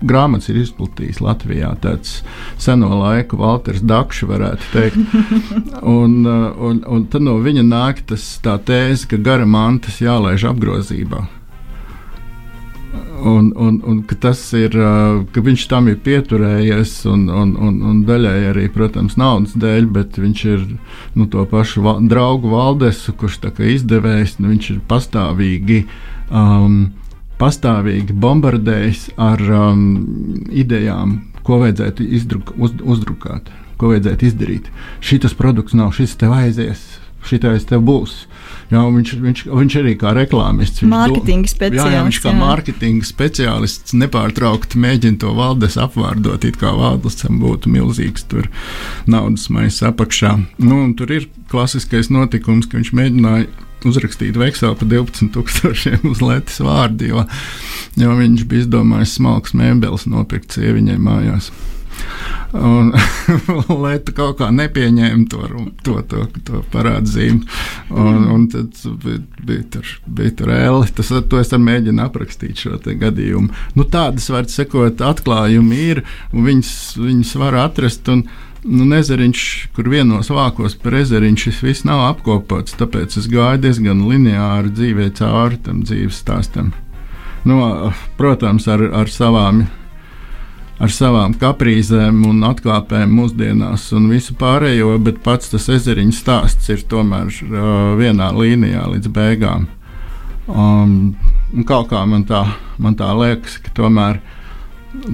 grāmatas ir izplatījis Latvijā. Tāds seno laiku Walters Dakšs, varētu teikt. un, un, un tad no viņa nāk tas tā tēze, ka gara mantas jālaiž apgrozībā. Un, un, un ka ir, uh, ka viņš tam ir pieturējies, un, un, un, un daļai arī, protams, naudas dēļ, bet viņš ir nu, to pašu va draugu valdesu, kurš izdevējs, nu, viņš ir pastāvīgi. Um, pastāvīgi bombardējis ar um, idejām, ko vajadzētu izdruk, uz, uzdrukāt, ko vajadzētu izdarīt. Šis produkts nav, šis tev aizies, šitais tev būs. Jā, viņš, viņš, viņš arī kā reklāmists. Mārketinga speciālists. Jā, jā, viņš kā mārketinga speciālists nepārtraukti mēģina to valdes apvārdot, it kā valdesam būtu milzīgs tur naudas maisa apakšā. Nu, tur ir klasiskais notikums, ka viņš mēģināja uzrakstīt vekseli par 12,000 uz Latvijas vārdu, jo, jo viņš bija izdomājis smalks mēbeles nopirkt sieviņai mājās. Un Lieta kaut kā nepieņēma to, to, to, to parādzību. Un, un tad bija, bija tur, bija tur ēli. Tas, to es mēģinu aprakstīt šo gadījumu. Nu, tādas, var sakot, atklājumi ir, un viņas, viņas var atrast. Un, nu, nezeriņš, kur vienos vākos par ezeriņu šis viss nav apkopots. Tāpēc es gāju diezgan lineāri dzīvē cauri tam dzīves stāstam. Nu, protams, ar, ar savām ar savām kaprīzēm un atkāpēm mūsdienās un visu pārējo, bet pats tas ezeriņš stāsts ir tomēr uh, vienā līnijā līdz beigām. Um, kaut kā man tā, man tā liekas, ka tomēr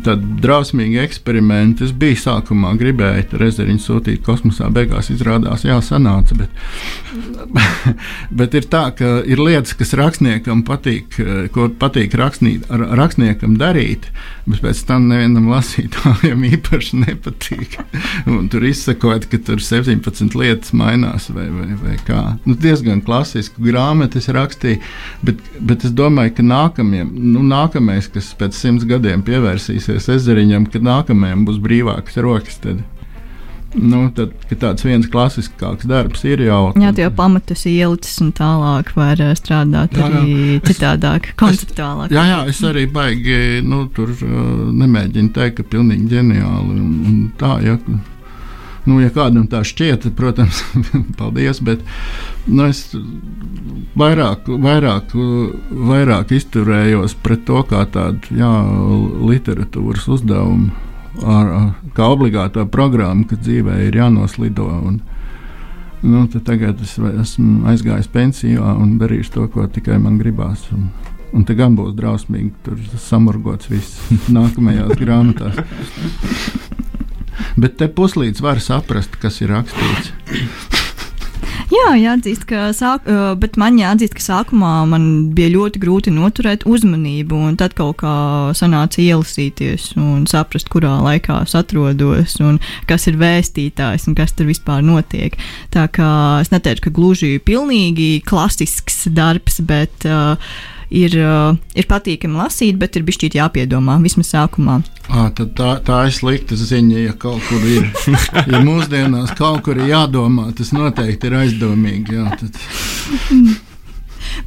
Tad drausmīgi eksperimenti. Es biju sākumā gribēju rezerviņu sūtīt kosmosā, beigās izrādās, jā, sanāca. Bet, bet ir tā, ka ir lietas, kas rakstniekam patīk, ko patīk rakstnīt, rakstniekam darīt, bet pēc tam nevienam lasītājam īpaši nepatīk. Un tur izsakot, ka tur 17 lietas mainās vai, vai, vai kā. Nu, diezgan klasisku grāmatu es rakstīju, bet, bet es domāju, ka nākamie, nu, nākamais, kas pēc simts gadiem pievērsīs pievērsīsies ezeriņam, kad nākamajam būs brīvākas rokas. Tad. Nu, tad, tāds viens klasiskāks darbs ir jau. Jā, tie pamatus ielicis un tālāk var uh, strādāt jā, arī jā. citādāk, konceptuālāk. Jā, jā, es arī baigi, nu, tur uh, nemēģinu teikt, ka pilnīgi ģeniāli un, un tā, ja, nu, ja kādam tā šķiet, protams, paldies, bet nu, es vairāk, vairāk, vairāk izturējos pret to kā tādu jā, literatūras uzdevumu, ar, kā obligātā programma, ka dzīvē ir jānoslido. Un, nu, tagad es esmu aizgājis pensijā un darīšu to, ko tikai man gribās. Un, un te gan būs drausmīgi, tur samurgots viss nākamajās grāmatās. Bet te puslīdz var saprast, kas ir rakstīts. Jā, jāatzīst, ka, sāk, bet man jāatzīst, ka sākumā man bija ļoti grūti noturēt uzmanību, un tad kaut kā sanāca ielasīties un saprast, kurā laikā es atrodos, un kas ir vēstītājs un kas tur vispār notiek. Tā kā es neteiktu, ka gluži pilnīgi klasisks darbs, bet uh, ir, uh, ir patīkami lasīt, bet ir bijis jāpiedomā vismaz sākumā. À, tā, tā ir slikta ziņa, ja kaut kur ir. ja mūsdienās kaut kur ir jādomā, tas noteikti ir aizdomīgi. Jā, tad.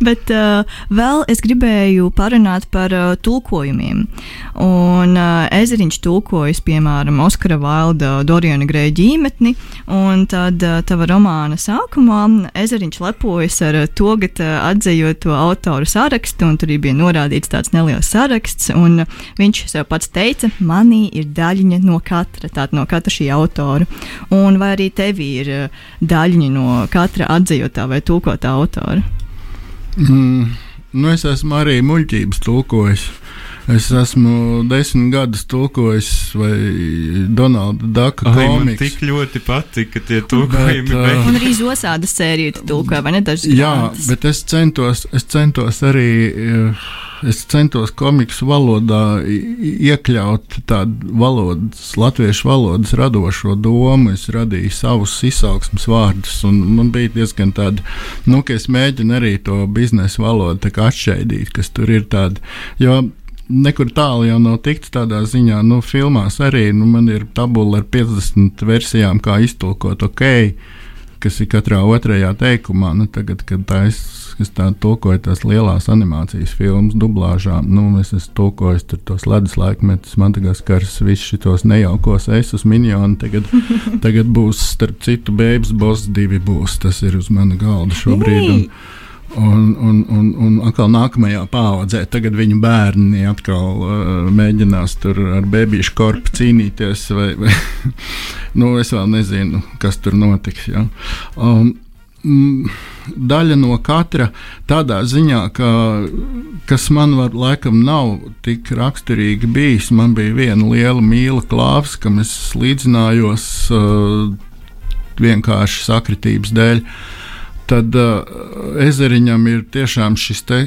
Bet uh, vēl es gribēju parunāt par uh, tulkojumiem. Un uh, Ezeriņš tulkojas, piemēram, Oskara Vailda Doriana Greja ģīmetni, un tad uh, tava romāna sākumā Ezeriņš lepojas ar uh, to, ka uh, atzējot to autoru sarakstu, un tur bija norādīts tāds neliels saraksts, un uh, viņš sev pats teica, manī ir daļiņa no katra, tātad no katra šī autora. Un vai arī tev ir uh, daļiņa no katra atzējotā vai tulkotā autora? Mm, nu es esmu arī muļķības tulkojis. Es esmu desmit gadus tulkojis, vai Donalda Daka Ai, komiks. Man tik ļoti patika tie tulkojumi. Bet, uh, un arī Zosādas sēriju tulkoja, vai ne? Dažas jā, grāmatas. bet es centos, es centos arī. Es centos komiksu valodā iekļaut tādu valodas, latviešu valodas radošo domu. Es radīju savus izaugsmus vārdus, un man bija diezgan tāda, nu, ka es mēģinu arī to biznesa valodu atšķaidīt, kas tur ir tāda. Jo nekur tālu jau nav tikts tādā ziņā, nu, filmās arī nu, man ir tabula ar 50 versijām, kā iztulkot ok, kas ir katrā otrajā teikumā. Nu, tagad, kad tā es kas tā tulkoja tās lielās animācijas filmas, dublāžām. Nu, es esmu tulkojis tos ledus laikmetus, Madagaskars, visus šitos nejaukos esus minionu. Tagad, tagad būs, starp citu, bēbas boss divi būs. Tas ir uz mana galda šobrīd. Un, Un, un, un, un atkal nākamajā paudzē, tagad viņu bērni atkal uh, mēģinās tur ar bebīšu korpu cīnīties. Vai, vai, nu, es vēl nezinu, kas tur notiks. Ja. Um, mm, daļa no katra tādā ziņā, ka, kas man var, laikam nav tik raksturīgi bijis. Man bija viena liela mīla klāvs, kam es līdzinājos uh, vienkārši sakritības dēļ. Uh, tad uh, ezeriņam ir tiešām šis te,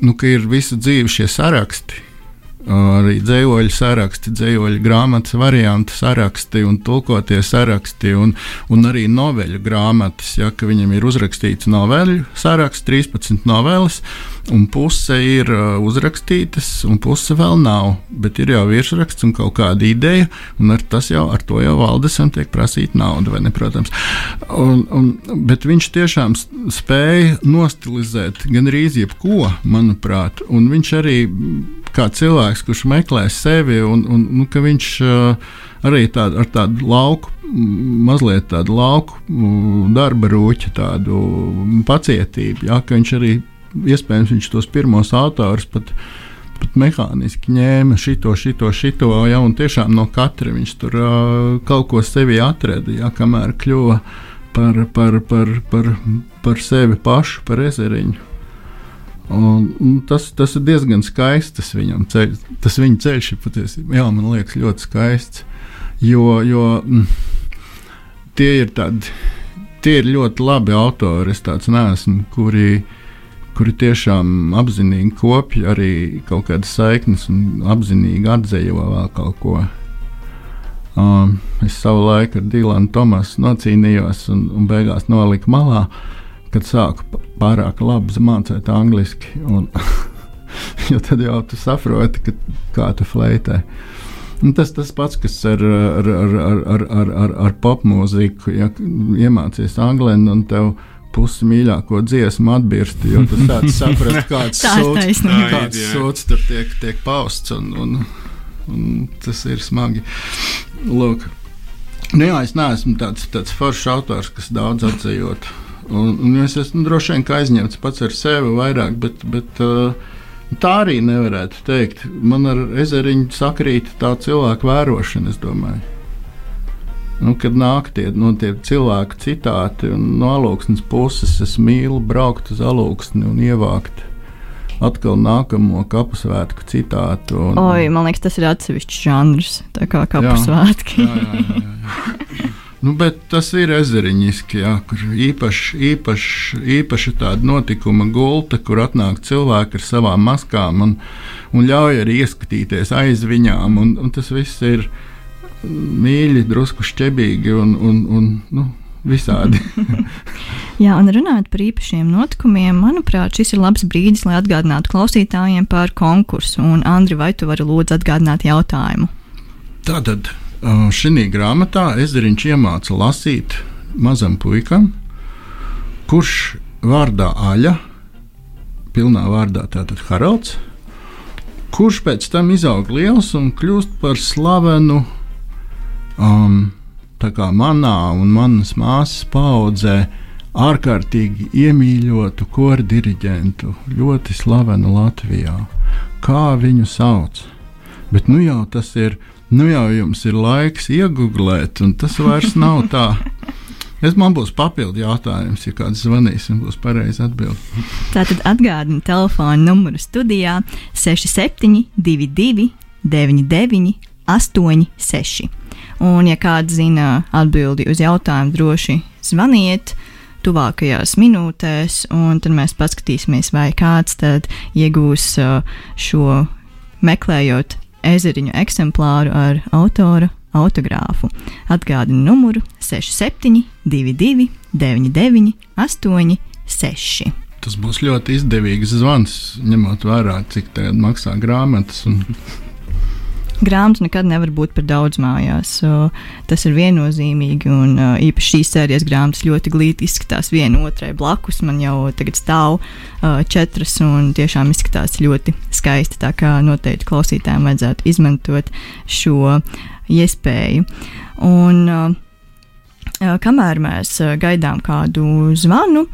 nu, ka ir visa dzīve šie saraksti. Arī dzīsloļu saraksti, dzīsloļu grāmatas variantu saraksti un tulkotie saraksti, un, un arī noveļu grāmatas. Ja, viņam ir uzrakstīts noveļu saraksts, 13 noveles, un puse ir uh, uzrakstītas, un puse vēl nav. Bet ir jau virsraksts un kaut kāda ideja, un ar, jau, ar to jau valdesam tiek prasīta nauda, vai ne? Protams. Un, un, bet viņš tiešām spēja nostilizēt gan arī jebko, manuprāt, un viņš arī kā cilvēks, kurš meklē sevi, un, un nu, ka viņš uh, arī tād, ar tādu lauku, mazliet tādu lauku darba rūķi, tādu pacietību, ja, ka viņš arī iespējams viņš tos pirmos autorus pat, pat mehāniski ņēma šito, šito, šito, ja, un tiešām no katra viņš tur uh, kaut ko sevi atrada, ja, kamēr kļuva par, par, par, par, par sevi pašu, par ezeriņu. Un, un tas, tas ir diezgan skaists. Tas, ceļ, tas viņa ceļš ir patiesībā, jā, man liekas, ļoti skaists. Jo, jo mm, tie ir tādi, tie ir ļoti labi autori. Es tāds neesmu, kuri, kuri tiešām apzinīgi kopja arī kaut kādas saiknes un apzinīgi atzējo vēl kaut ko. Um, es savu laiku ar Dīlanu Tomasu nocīnījos un, un beigās noliku malā, kad sāku pārāk labi mācīt angliski. Un, jo tad jau tu saproti, ka, kā tu fleitē. Un tas tas pats, kas ar, ar, ar, ar, ar, ar, ar, ar popmūziku. Ja iemācies angļu un tev pusi mīļāko dziesmu atbirst, jo tu sāc saprast, kāds sūds, kāds sūds tur tiek, tiek pausts. Un, un, un tas ir smagi. Lūk. Nu, jā, es neesmu tāds, tāds foršs autors, kas daudz atzējot. Un, un es esmu droši vien aizņemts pats ar sevi vairāk, bet, bet uh, tā arī nevarētu teikt. Man ar ezeriņu sakrīt tā cilvēku vērošana, es domāju. Nu, kad nāk tie, nu, tie cilvēku citāti no alūksnes puses, es mīlu braukt uz alūksni un ievākt atkal nākamo kapusvētku citātu. Un, Oi, man liekas, tas ir atsevišķs žanrs, tā kā kapusvētki. Jā, jā, jā, jā, jā. Nu, bet tas ir ezeriņiski, jā, kur īpaši, īpaši, īpaši tāda notikuma gulta, kur atnāk cilvēki ar savām maskām un, un ļauj arī ieskatīties aiz viņām. Un, un tas viss ir mīļi, drusku šķebīgi un, un, un nu, visādi. Jā, un runājot par īpašiem notikumiem, manuprāt, šis ir labs brīdis, lai atgādinātu klausītājiem par konkursu. Un, Andri, vai tu vari lūdzu atgādināt jautājumu? Tātad Šī grāmatā Ezeriņš iemāca lasīt mazam puikam, kurš vārdā Aļa, pilnā vārdā tātad Haralds, kurš pēc tam izaug liels un kļūst par slavenu um, manā un manas māsas paudzē ārkārtīgi iemīļotu kora diriģentu, ļoti slavenu Latvijā. Kā viņu sauc? Bet nu jau tas ir nu jau jums ir laiks iegūglēt, un tas vairs nav tā. Es man būs papildu jautājums, ja kāds zvanīs un būs pareizi atbildēt. Tātad atgādini telefona numuru studijā 6722, 99, 86. Un, ja kāds zina atbildi uz jautājumu, droši zvaniet tuvākajās minūtēs, un tad mēs paskatīsimies, vai kāds tad iegūs uh, šo meklējot ezeriņu eksemplāru ar autora autogrāfu. Atgādinu numuru 6722, 99, 86. Tas būs ļoti izdevīgs zvans, ņemot vērā, cik tā maksā grāmatas. Un grāmatu nekad nevar būt par daudz mājās. So, tas ir viennozīmīgi, un uh, īpaši šīs sērijas grāmatas ļoti glīti izskatās viena otrai blakus. Man jau tagad stāv uh, četras, un tiešām izskatās ļoti skaisti. Tā kā noteikti klausītājiem vajadzētu izmantot šo iespēju. Un, uh, kamēr mēs gaidām kādu zvanu,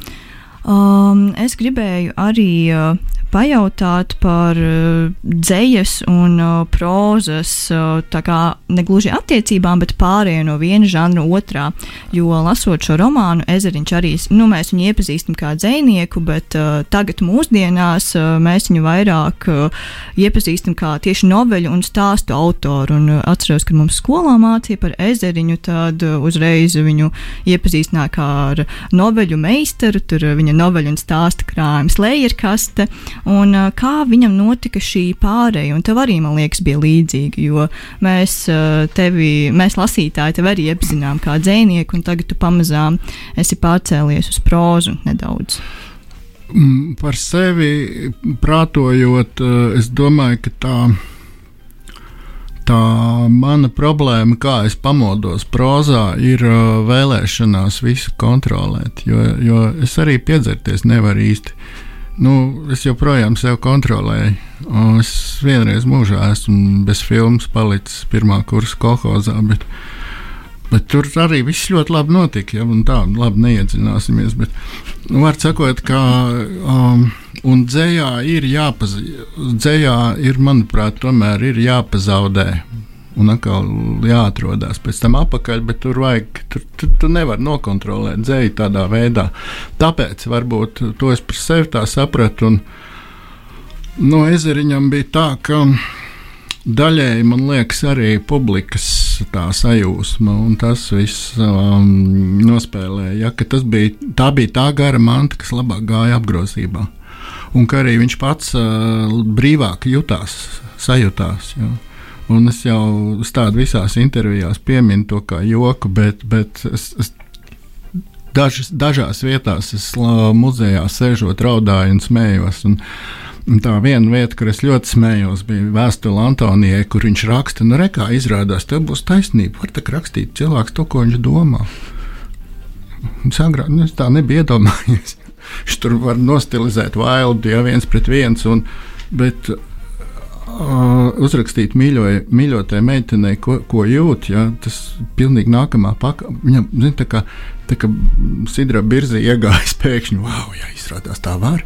Um, es gribēju arī uh, pajautāt par uh, dzējas un uh, prozas, uh, tā kā negluži attiecībām, bet pārēju no viena žanra otrā. Jo lasot šo romānu, Ezeriņš arī, nu, mēs viņu iepazīstam kā dzējnieku, bet uh, tagad mūsdienās uh, mēs viņu vairāk uh, iepazīstam kā tieši noveļu un stāstu autoru. Un uh, atceros, kad mums skolā mācīja par Ezeriņu, tad uh, uzreiz viņu iepazīstināja kā ar noveļu meistaru, tur uh, viņa noveļu un stāsta krājums lejerkaste un uh, kā viņam notika šī pāreja. Un tev arī, man liekas, bija līdzīga, jo mēs uh, tevi, mēs lasītāji, tevi arī iepazinām kā dzēnieku, un tagad tu pamazām esi pārcēlies uz prózu nedaudz. Mm, Par sevi prātojot, eh, es domāju, ka tā, tā mana problēma, kā es pamodos prozā, ir vēlēšanās visu kontrolēt. Jo, jo es arī piedzerties nevaru īsti. Nu, es joprojām sevi kontrolēju. Es vienreiz mūžā esmu bez filmas palicis pirmā kursa kolhozā. Bet, Bet tur arī viss ļoti labi notika. Ja, tā labi neiedzināsimies. Bet, nu, var sakot, ka um, dzējā ir jāpazaudē. Dzējā ir, manuprāt, tomēr ir jāpazaudē. Un atkal jāatrodas pēc tam atpakaļ, bet tur vajag, tur, tur, tur nevar nokontrolēt dzēju tādā veidā. Tāpēc varbūt to es par sevi tā sapratu. Un, no ezeriņam bija tā, ka daļēji man liekas arī publikas tā sajūsma, un tas viss um, nospēlēja. Ja, ka tas bija, tā bija tā gara manta, kas labāk gāja apgrozībā. Un ka arī viņš pats uh, brīvāk jutās, sajūtās. Ja. Un es jau tādu visās intervijās pieminu to kā joku, bet, bet es, es dažas, dažās vietās es muzejā sēžot, raudāju un smējos. Un, un tā viena vieta, kur es ļoti smējos, bija vēstule Antonijai, kur viņš raksta, nu, rekā izrādās, tev būs taisnība. Var tā rakstīt cilvēks to, ko viņš domā. Sagrā, nu, tā nebija iedomājies. Viņš tur var nostilizēt vaildu, ja viens pret viens. Un, bet, uzrakstīt mīļoja, mīļotai meitenei, ko, ko jūt. Ja, tas ir pilnīgi nākamā pakāpe. Viņam zin, tā kā, tā kā sidra birzi iegājis pēkšņi, wow, jā, izrādās tā var.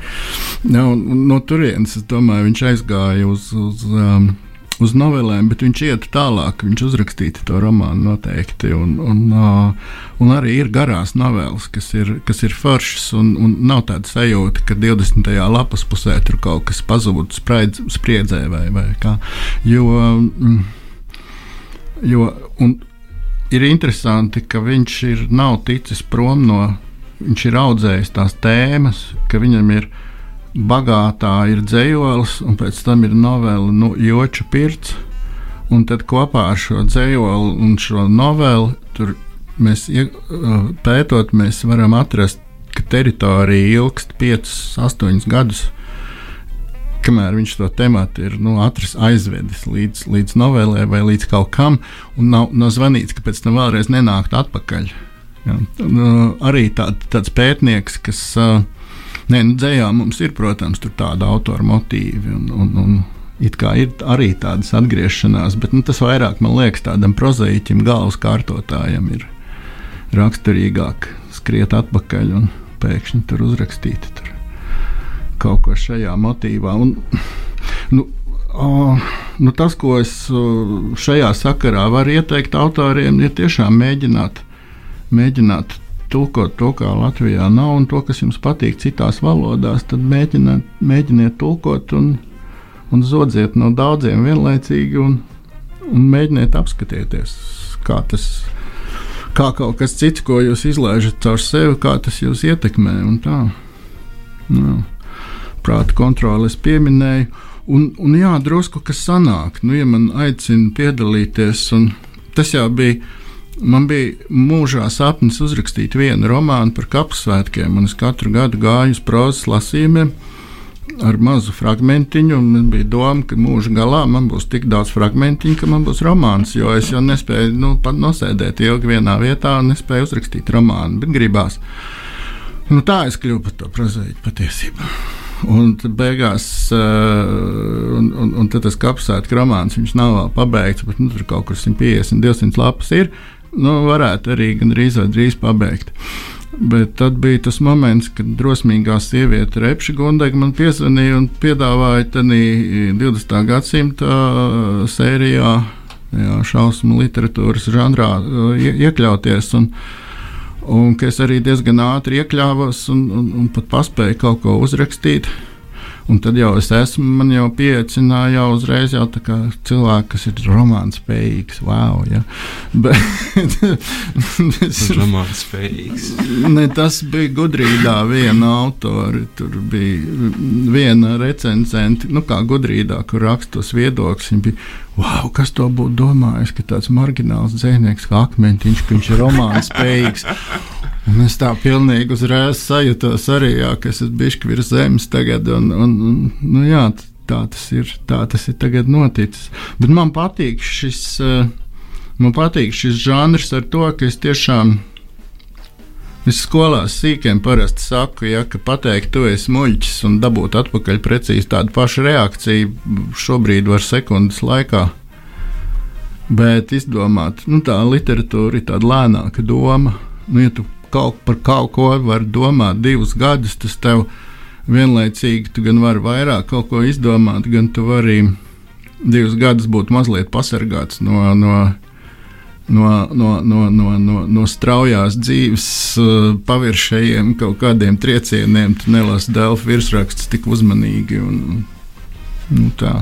Ja, un, un no turienes, es domāju, viņš aizgāja uz. uz um, Uz novelēm, bet viņš iet tālāk. Viņš uzrakstīja to romānu noteikti. Un, un, uh, un arī ir garās novēles, kas ir, kas ir foršas. Un, un nav tāda sajūta, ka 20. lapas pusē tur kaut kas pazūd spriedzē vai, vai kā. Jo, mm, jo ir interesanti, ka viņš ir, nav ticis prom no. Viņš ir audzējis tās tēmas, ka viņam ir bagātā ir dzējolis, un pēc tam ir novela nu, Joča Pirts. Un tad kopā ar šo dzējoli un šo novelu mēs pētot, mēs varam atrast, ka teritorija ilgst 5, 8 gadus. Kamēr viņš to tematu ir nu, atris, aizvedis līdz, līdz novēlē vai līdz kaut kam, un nav, nav zvanīts, ka pēc tam vēlreiz nenākt atpakaļ. Ja, nu, arī tā, tāds pētnieks, kas uh, Nē, nu, dzējā mums ir, protams, tāda autora motīvi. Un, un, un, It kā ir arī tādas atgriešanās, bet nu, tas vairāk man liekas tādam prozaiķim, galvas kārtotājam ir raksturīgāk skriet atpakaļ un pēkšņi tur uzrakstīt tur kaut ko šajā motīvā. Un, nu, o, nu, tas, ko es šajā sakarā varu ieteikt autoriem, ir tiešām mēģināt, mēģināt tulkot to, kā Latvijā nav, un to, kas jums patīk citās valodās, tad mēģiniet, mēģiniet tulkot un, un zodziet no daudziem vienlaicīgi un, un mēģiniet apskatīties, kā tas kā kaut kas cits, ko jūs izlaižat caur sevi, kā tas jūs ietekmē. Nu, prāta kontroli es pieminēju. Un, un jā, drusku kas sanāk. Nu, ja man aicina piedalīties, un tas jau bija Man bija mūžā sapnis uzrakstīt vienu romānu par kapsvētkiem, un es katru gadu gāju uz prozas lasījumiem ar mazu fragmentiņu. Man bija doma, ka mūža galā man būs tik daudz fragmentiņu, ka man būs romāns, jo es jau nespēju nu, pat nosēdēt ilgi vienā vietā un nespēju uzrakstīt romānu, bet gribās. Nu, tā es kļuvu par to prozaiku patiesībā. Un beigās, uh, un, un, un tas kapsēta romāns, viņš nav vēl pabeigts, bet nu, tur kaut kur 150, 200 lapas ir nu, varētu arī gandrīz vai drīz pabeigt. Bet tad bija tas moments, kad drosmīgā sieviete Repša Gondega man piezvanīja un piedāvāja tādā 20. gadsimta sērijā, jā, šausmu literatūras žanrā ie, iekļauties. Un, un es arī diezgan ātri iekļāvos un, un, un pat paspēju kaut ko uzrakstīt. Un tad jau es esmu, man jau pieaicināja jau uzreiz jau tā kā cilvēki, kas ir romāns spējīgs. Wow, ja. Bet Tas ir romāns spējīgs. ne, tas bija gudrībā viena autora. Tur bija viena recenzente, nu kā gudrībā, kur rakstos viedoklis. Viņa bija, wow, kas to būtu domājis, ka tāds margināls dzēnieks kā akmentiņš, ka viņš ir romāns spējīgs. Un es tā pilnīgi uzreiz sajūtos arī, jā, ka es esmu bijis virs zemes tagad. Un, un, un, nu jā, tā, tas ir, tā tas ir tagad noticis. Bet man patīk šis, eh, man patīk šis žanrs ar to, ka es tiešām. Es skolās sīkiem parasti saku, ja, ka pateikt, tu esi muļķis un dabūt atpakaļ precīzi tādu pašu reakciju šobrīd var sekundes laikā. Bet izdomāt, nu, tā literatūra ir tāda lēnāka doma. Nu, ja tu kaut par kaut ko vari domāt divus gadus, tas tev vienlaicīgi tu gan vari vairāk kaut ko izdomāt, gan tu vari divus gadus būt mazliet pasargāts no. no No, no, no, no, no, no straujās dzīves uh, paviršējiem kaut kādiem triecieniem, tu nelasi Delfu virsrakstus tik uzmanīgi. Un, nu, tā.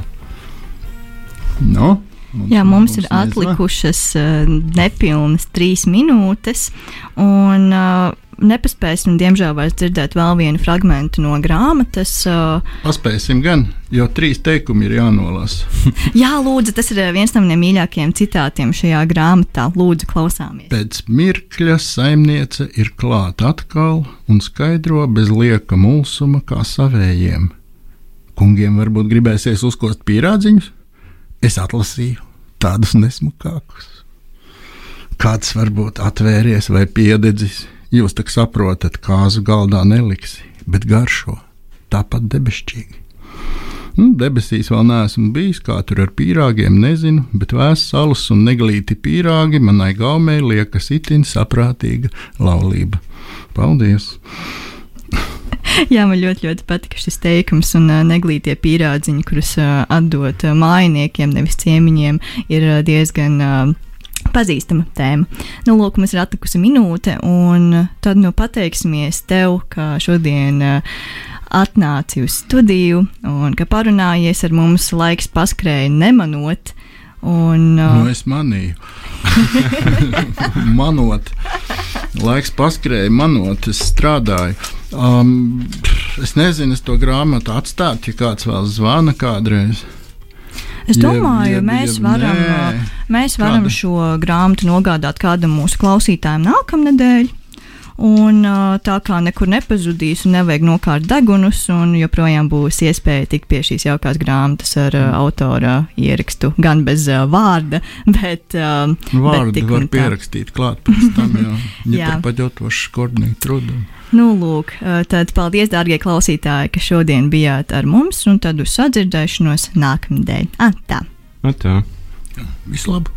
No? Mums, Jā, mums ir nezvan. atlikušas uh, nepilnas trīs minūtes, un uh, nepaspēsim, diemžēl, vairs dzirdēt vēl vienu fragment no grāmatas. Uh, Paspēsim gan, jo trīs teikumi ir jānolasa. jā, lūdzu, tas ir viens no maniem mīļākajiem citātiem šajā grāmatā. Lūdzu, klausāmies. Pēc mirkļa saimniece ir klāta atkal un skaidro bez lieka mulsuma kā savējiem. Kungiem varbūt gribēsies uzkost pīrādziņus? Es atlasīju tādus nesmukākus. Kāds varbūt atvērties vai piededzis, jūs tak saprotat, kāzu galdā neliksi, bet garšo tāpat debesšķīgi. Nu, debesīs vēl neesmu bijis, kā tur ar pīrāgiem, nezinu, bet vēsts salas un neglīti pīrāgi manai gaumei liekas itin saprātīga laulība. Paldies! Jā, man ļoti, ļoti patika šis teikums, un uh, neglītie pīrādziņi, kurus uh, atdot uh, mājiniekiem, nevis ciemiņiem, ir uh, diezgan. Uh, Pazīstama tēma. Nu, lūk, mums ir atlikusi minūte, un tad nu pateiksimies tev, ka šodien atnāci uz studiju un ka parunājies ar mums, laiks paskrēja nemanot. Un, uh, Nu, es manīju. manot. Laiks paskrēja, manot, es strādāju. Um, es nezinu, es to grāmatu atstātu, ja kāds vēl zvana kādreiz. Es domāju, jeb- mēs jeb varam, nē. uh, mēs varam Kāda? šo grāmatu nogādāt kādam mūsu klausītājam nākamnedēļ. Un tā kā nekur nepazudīs, un nevajag nokārt degunus, un joprojām būs iespēja tikt pie šīs jaukās grāmatas ar uh, autora ierakstu, gan bez vārda, bet, uh, bet Vārdu tik var un tā. pierakstīt klāt pēc tam. Jā. ja par paģotošu skordnīgu trudu. Nu, lūk, tad paldies, dārgie klausītāji, ka šodien bijāt ar mums, un tad uz sadzirdēšanos nākamnedēļ. Ah, tā! Atā. Vislabāk!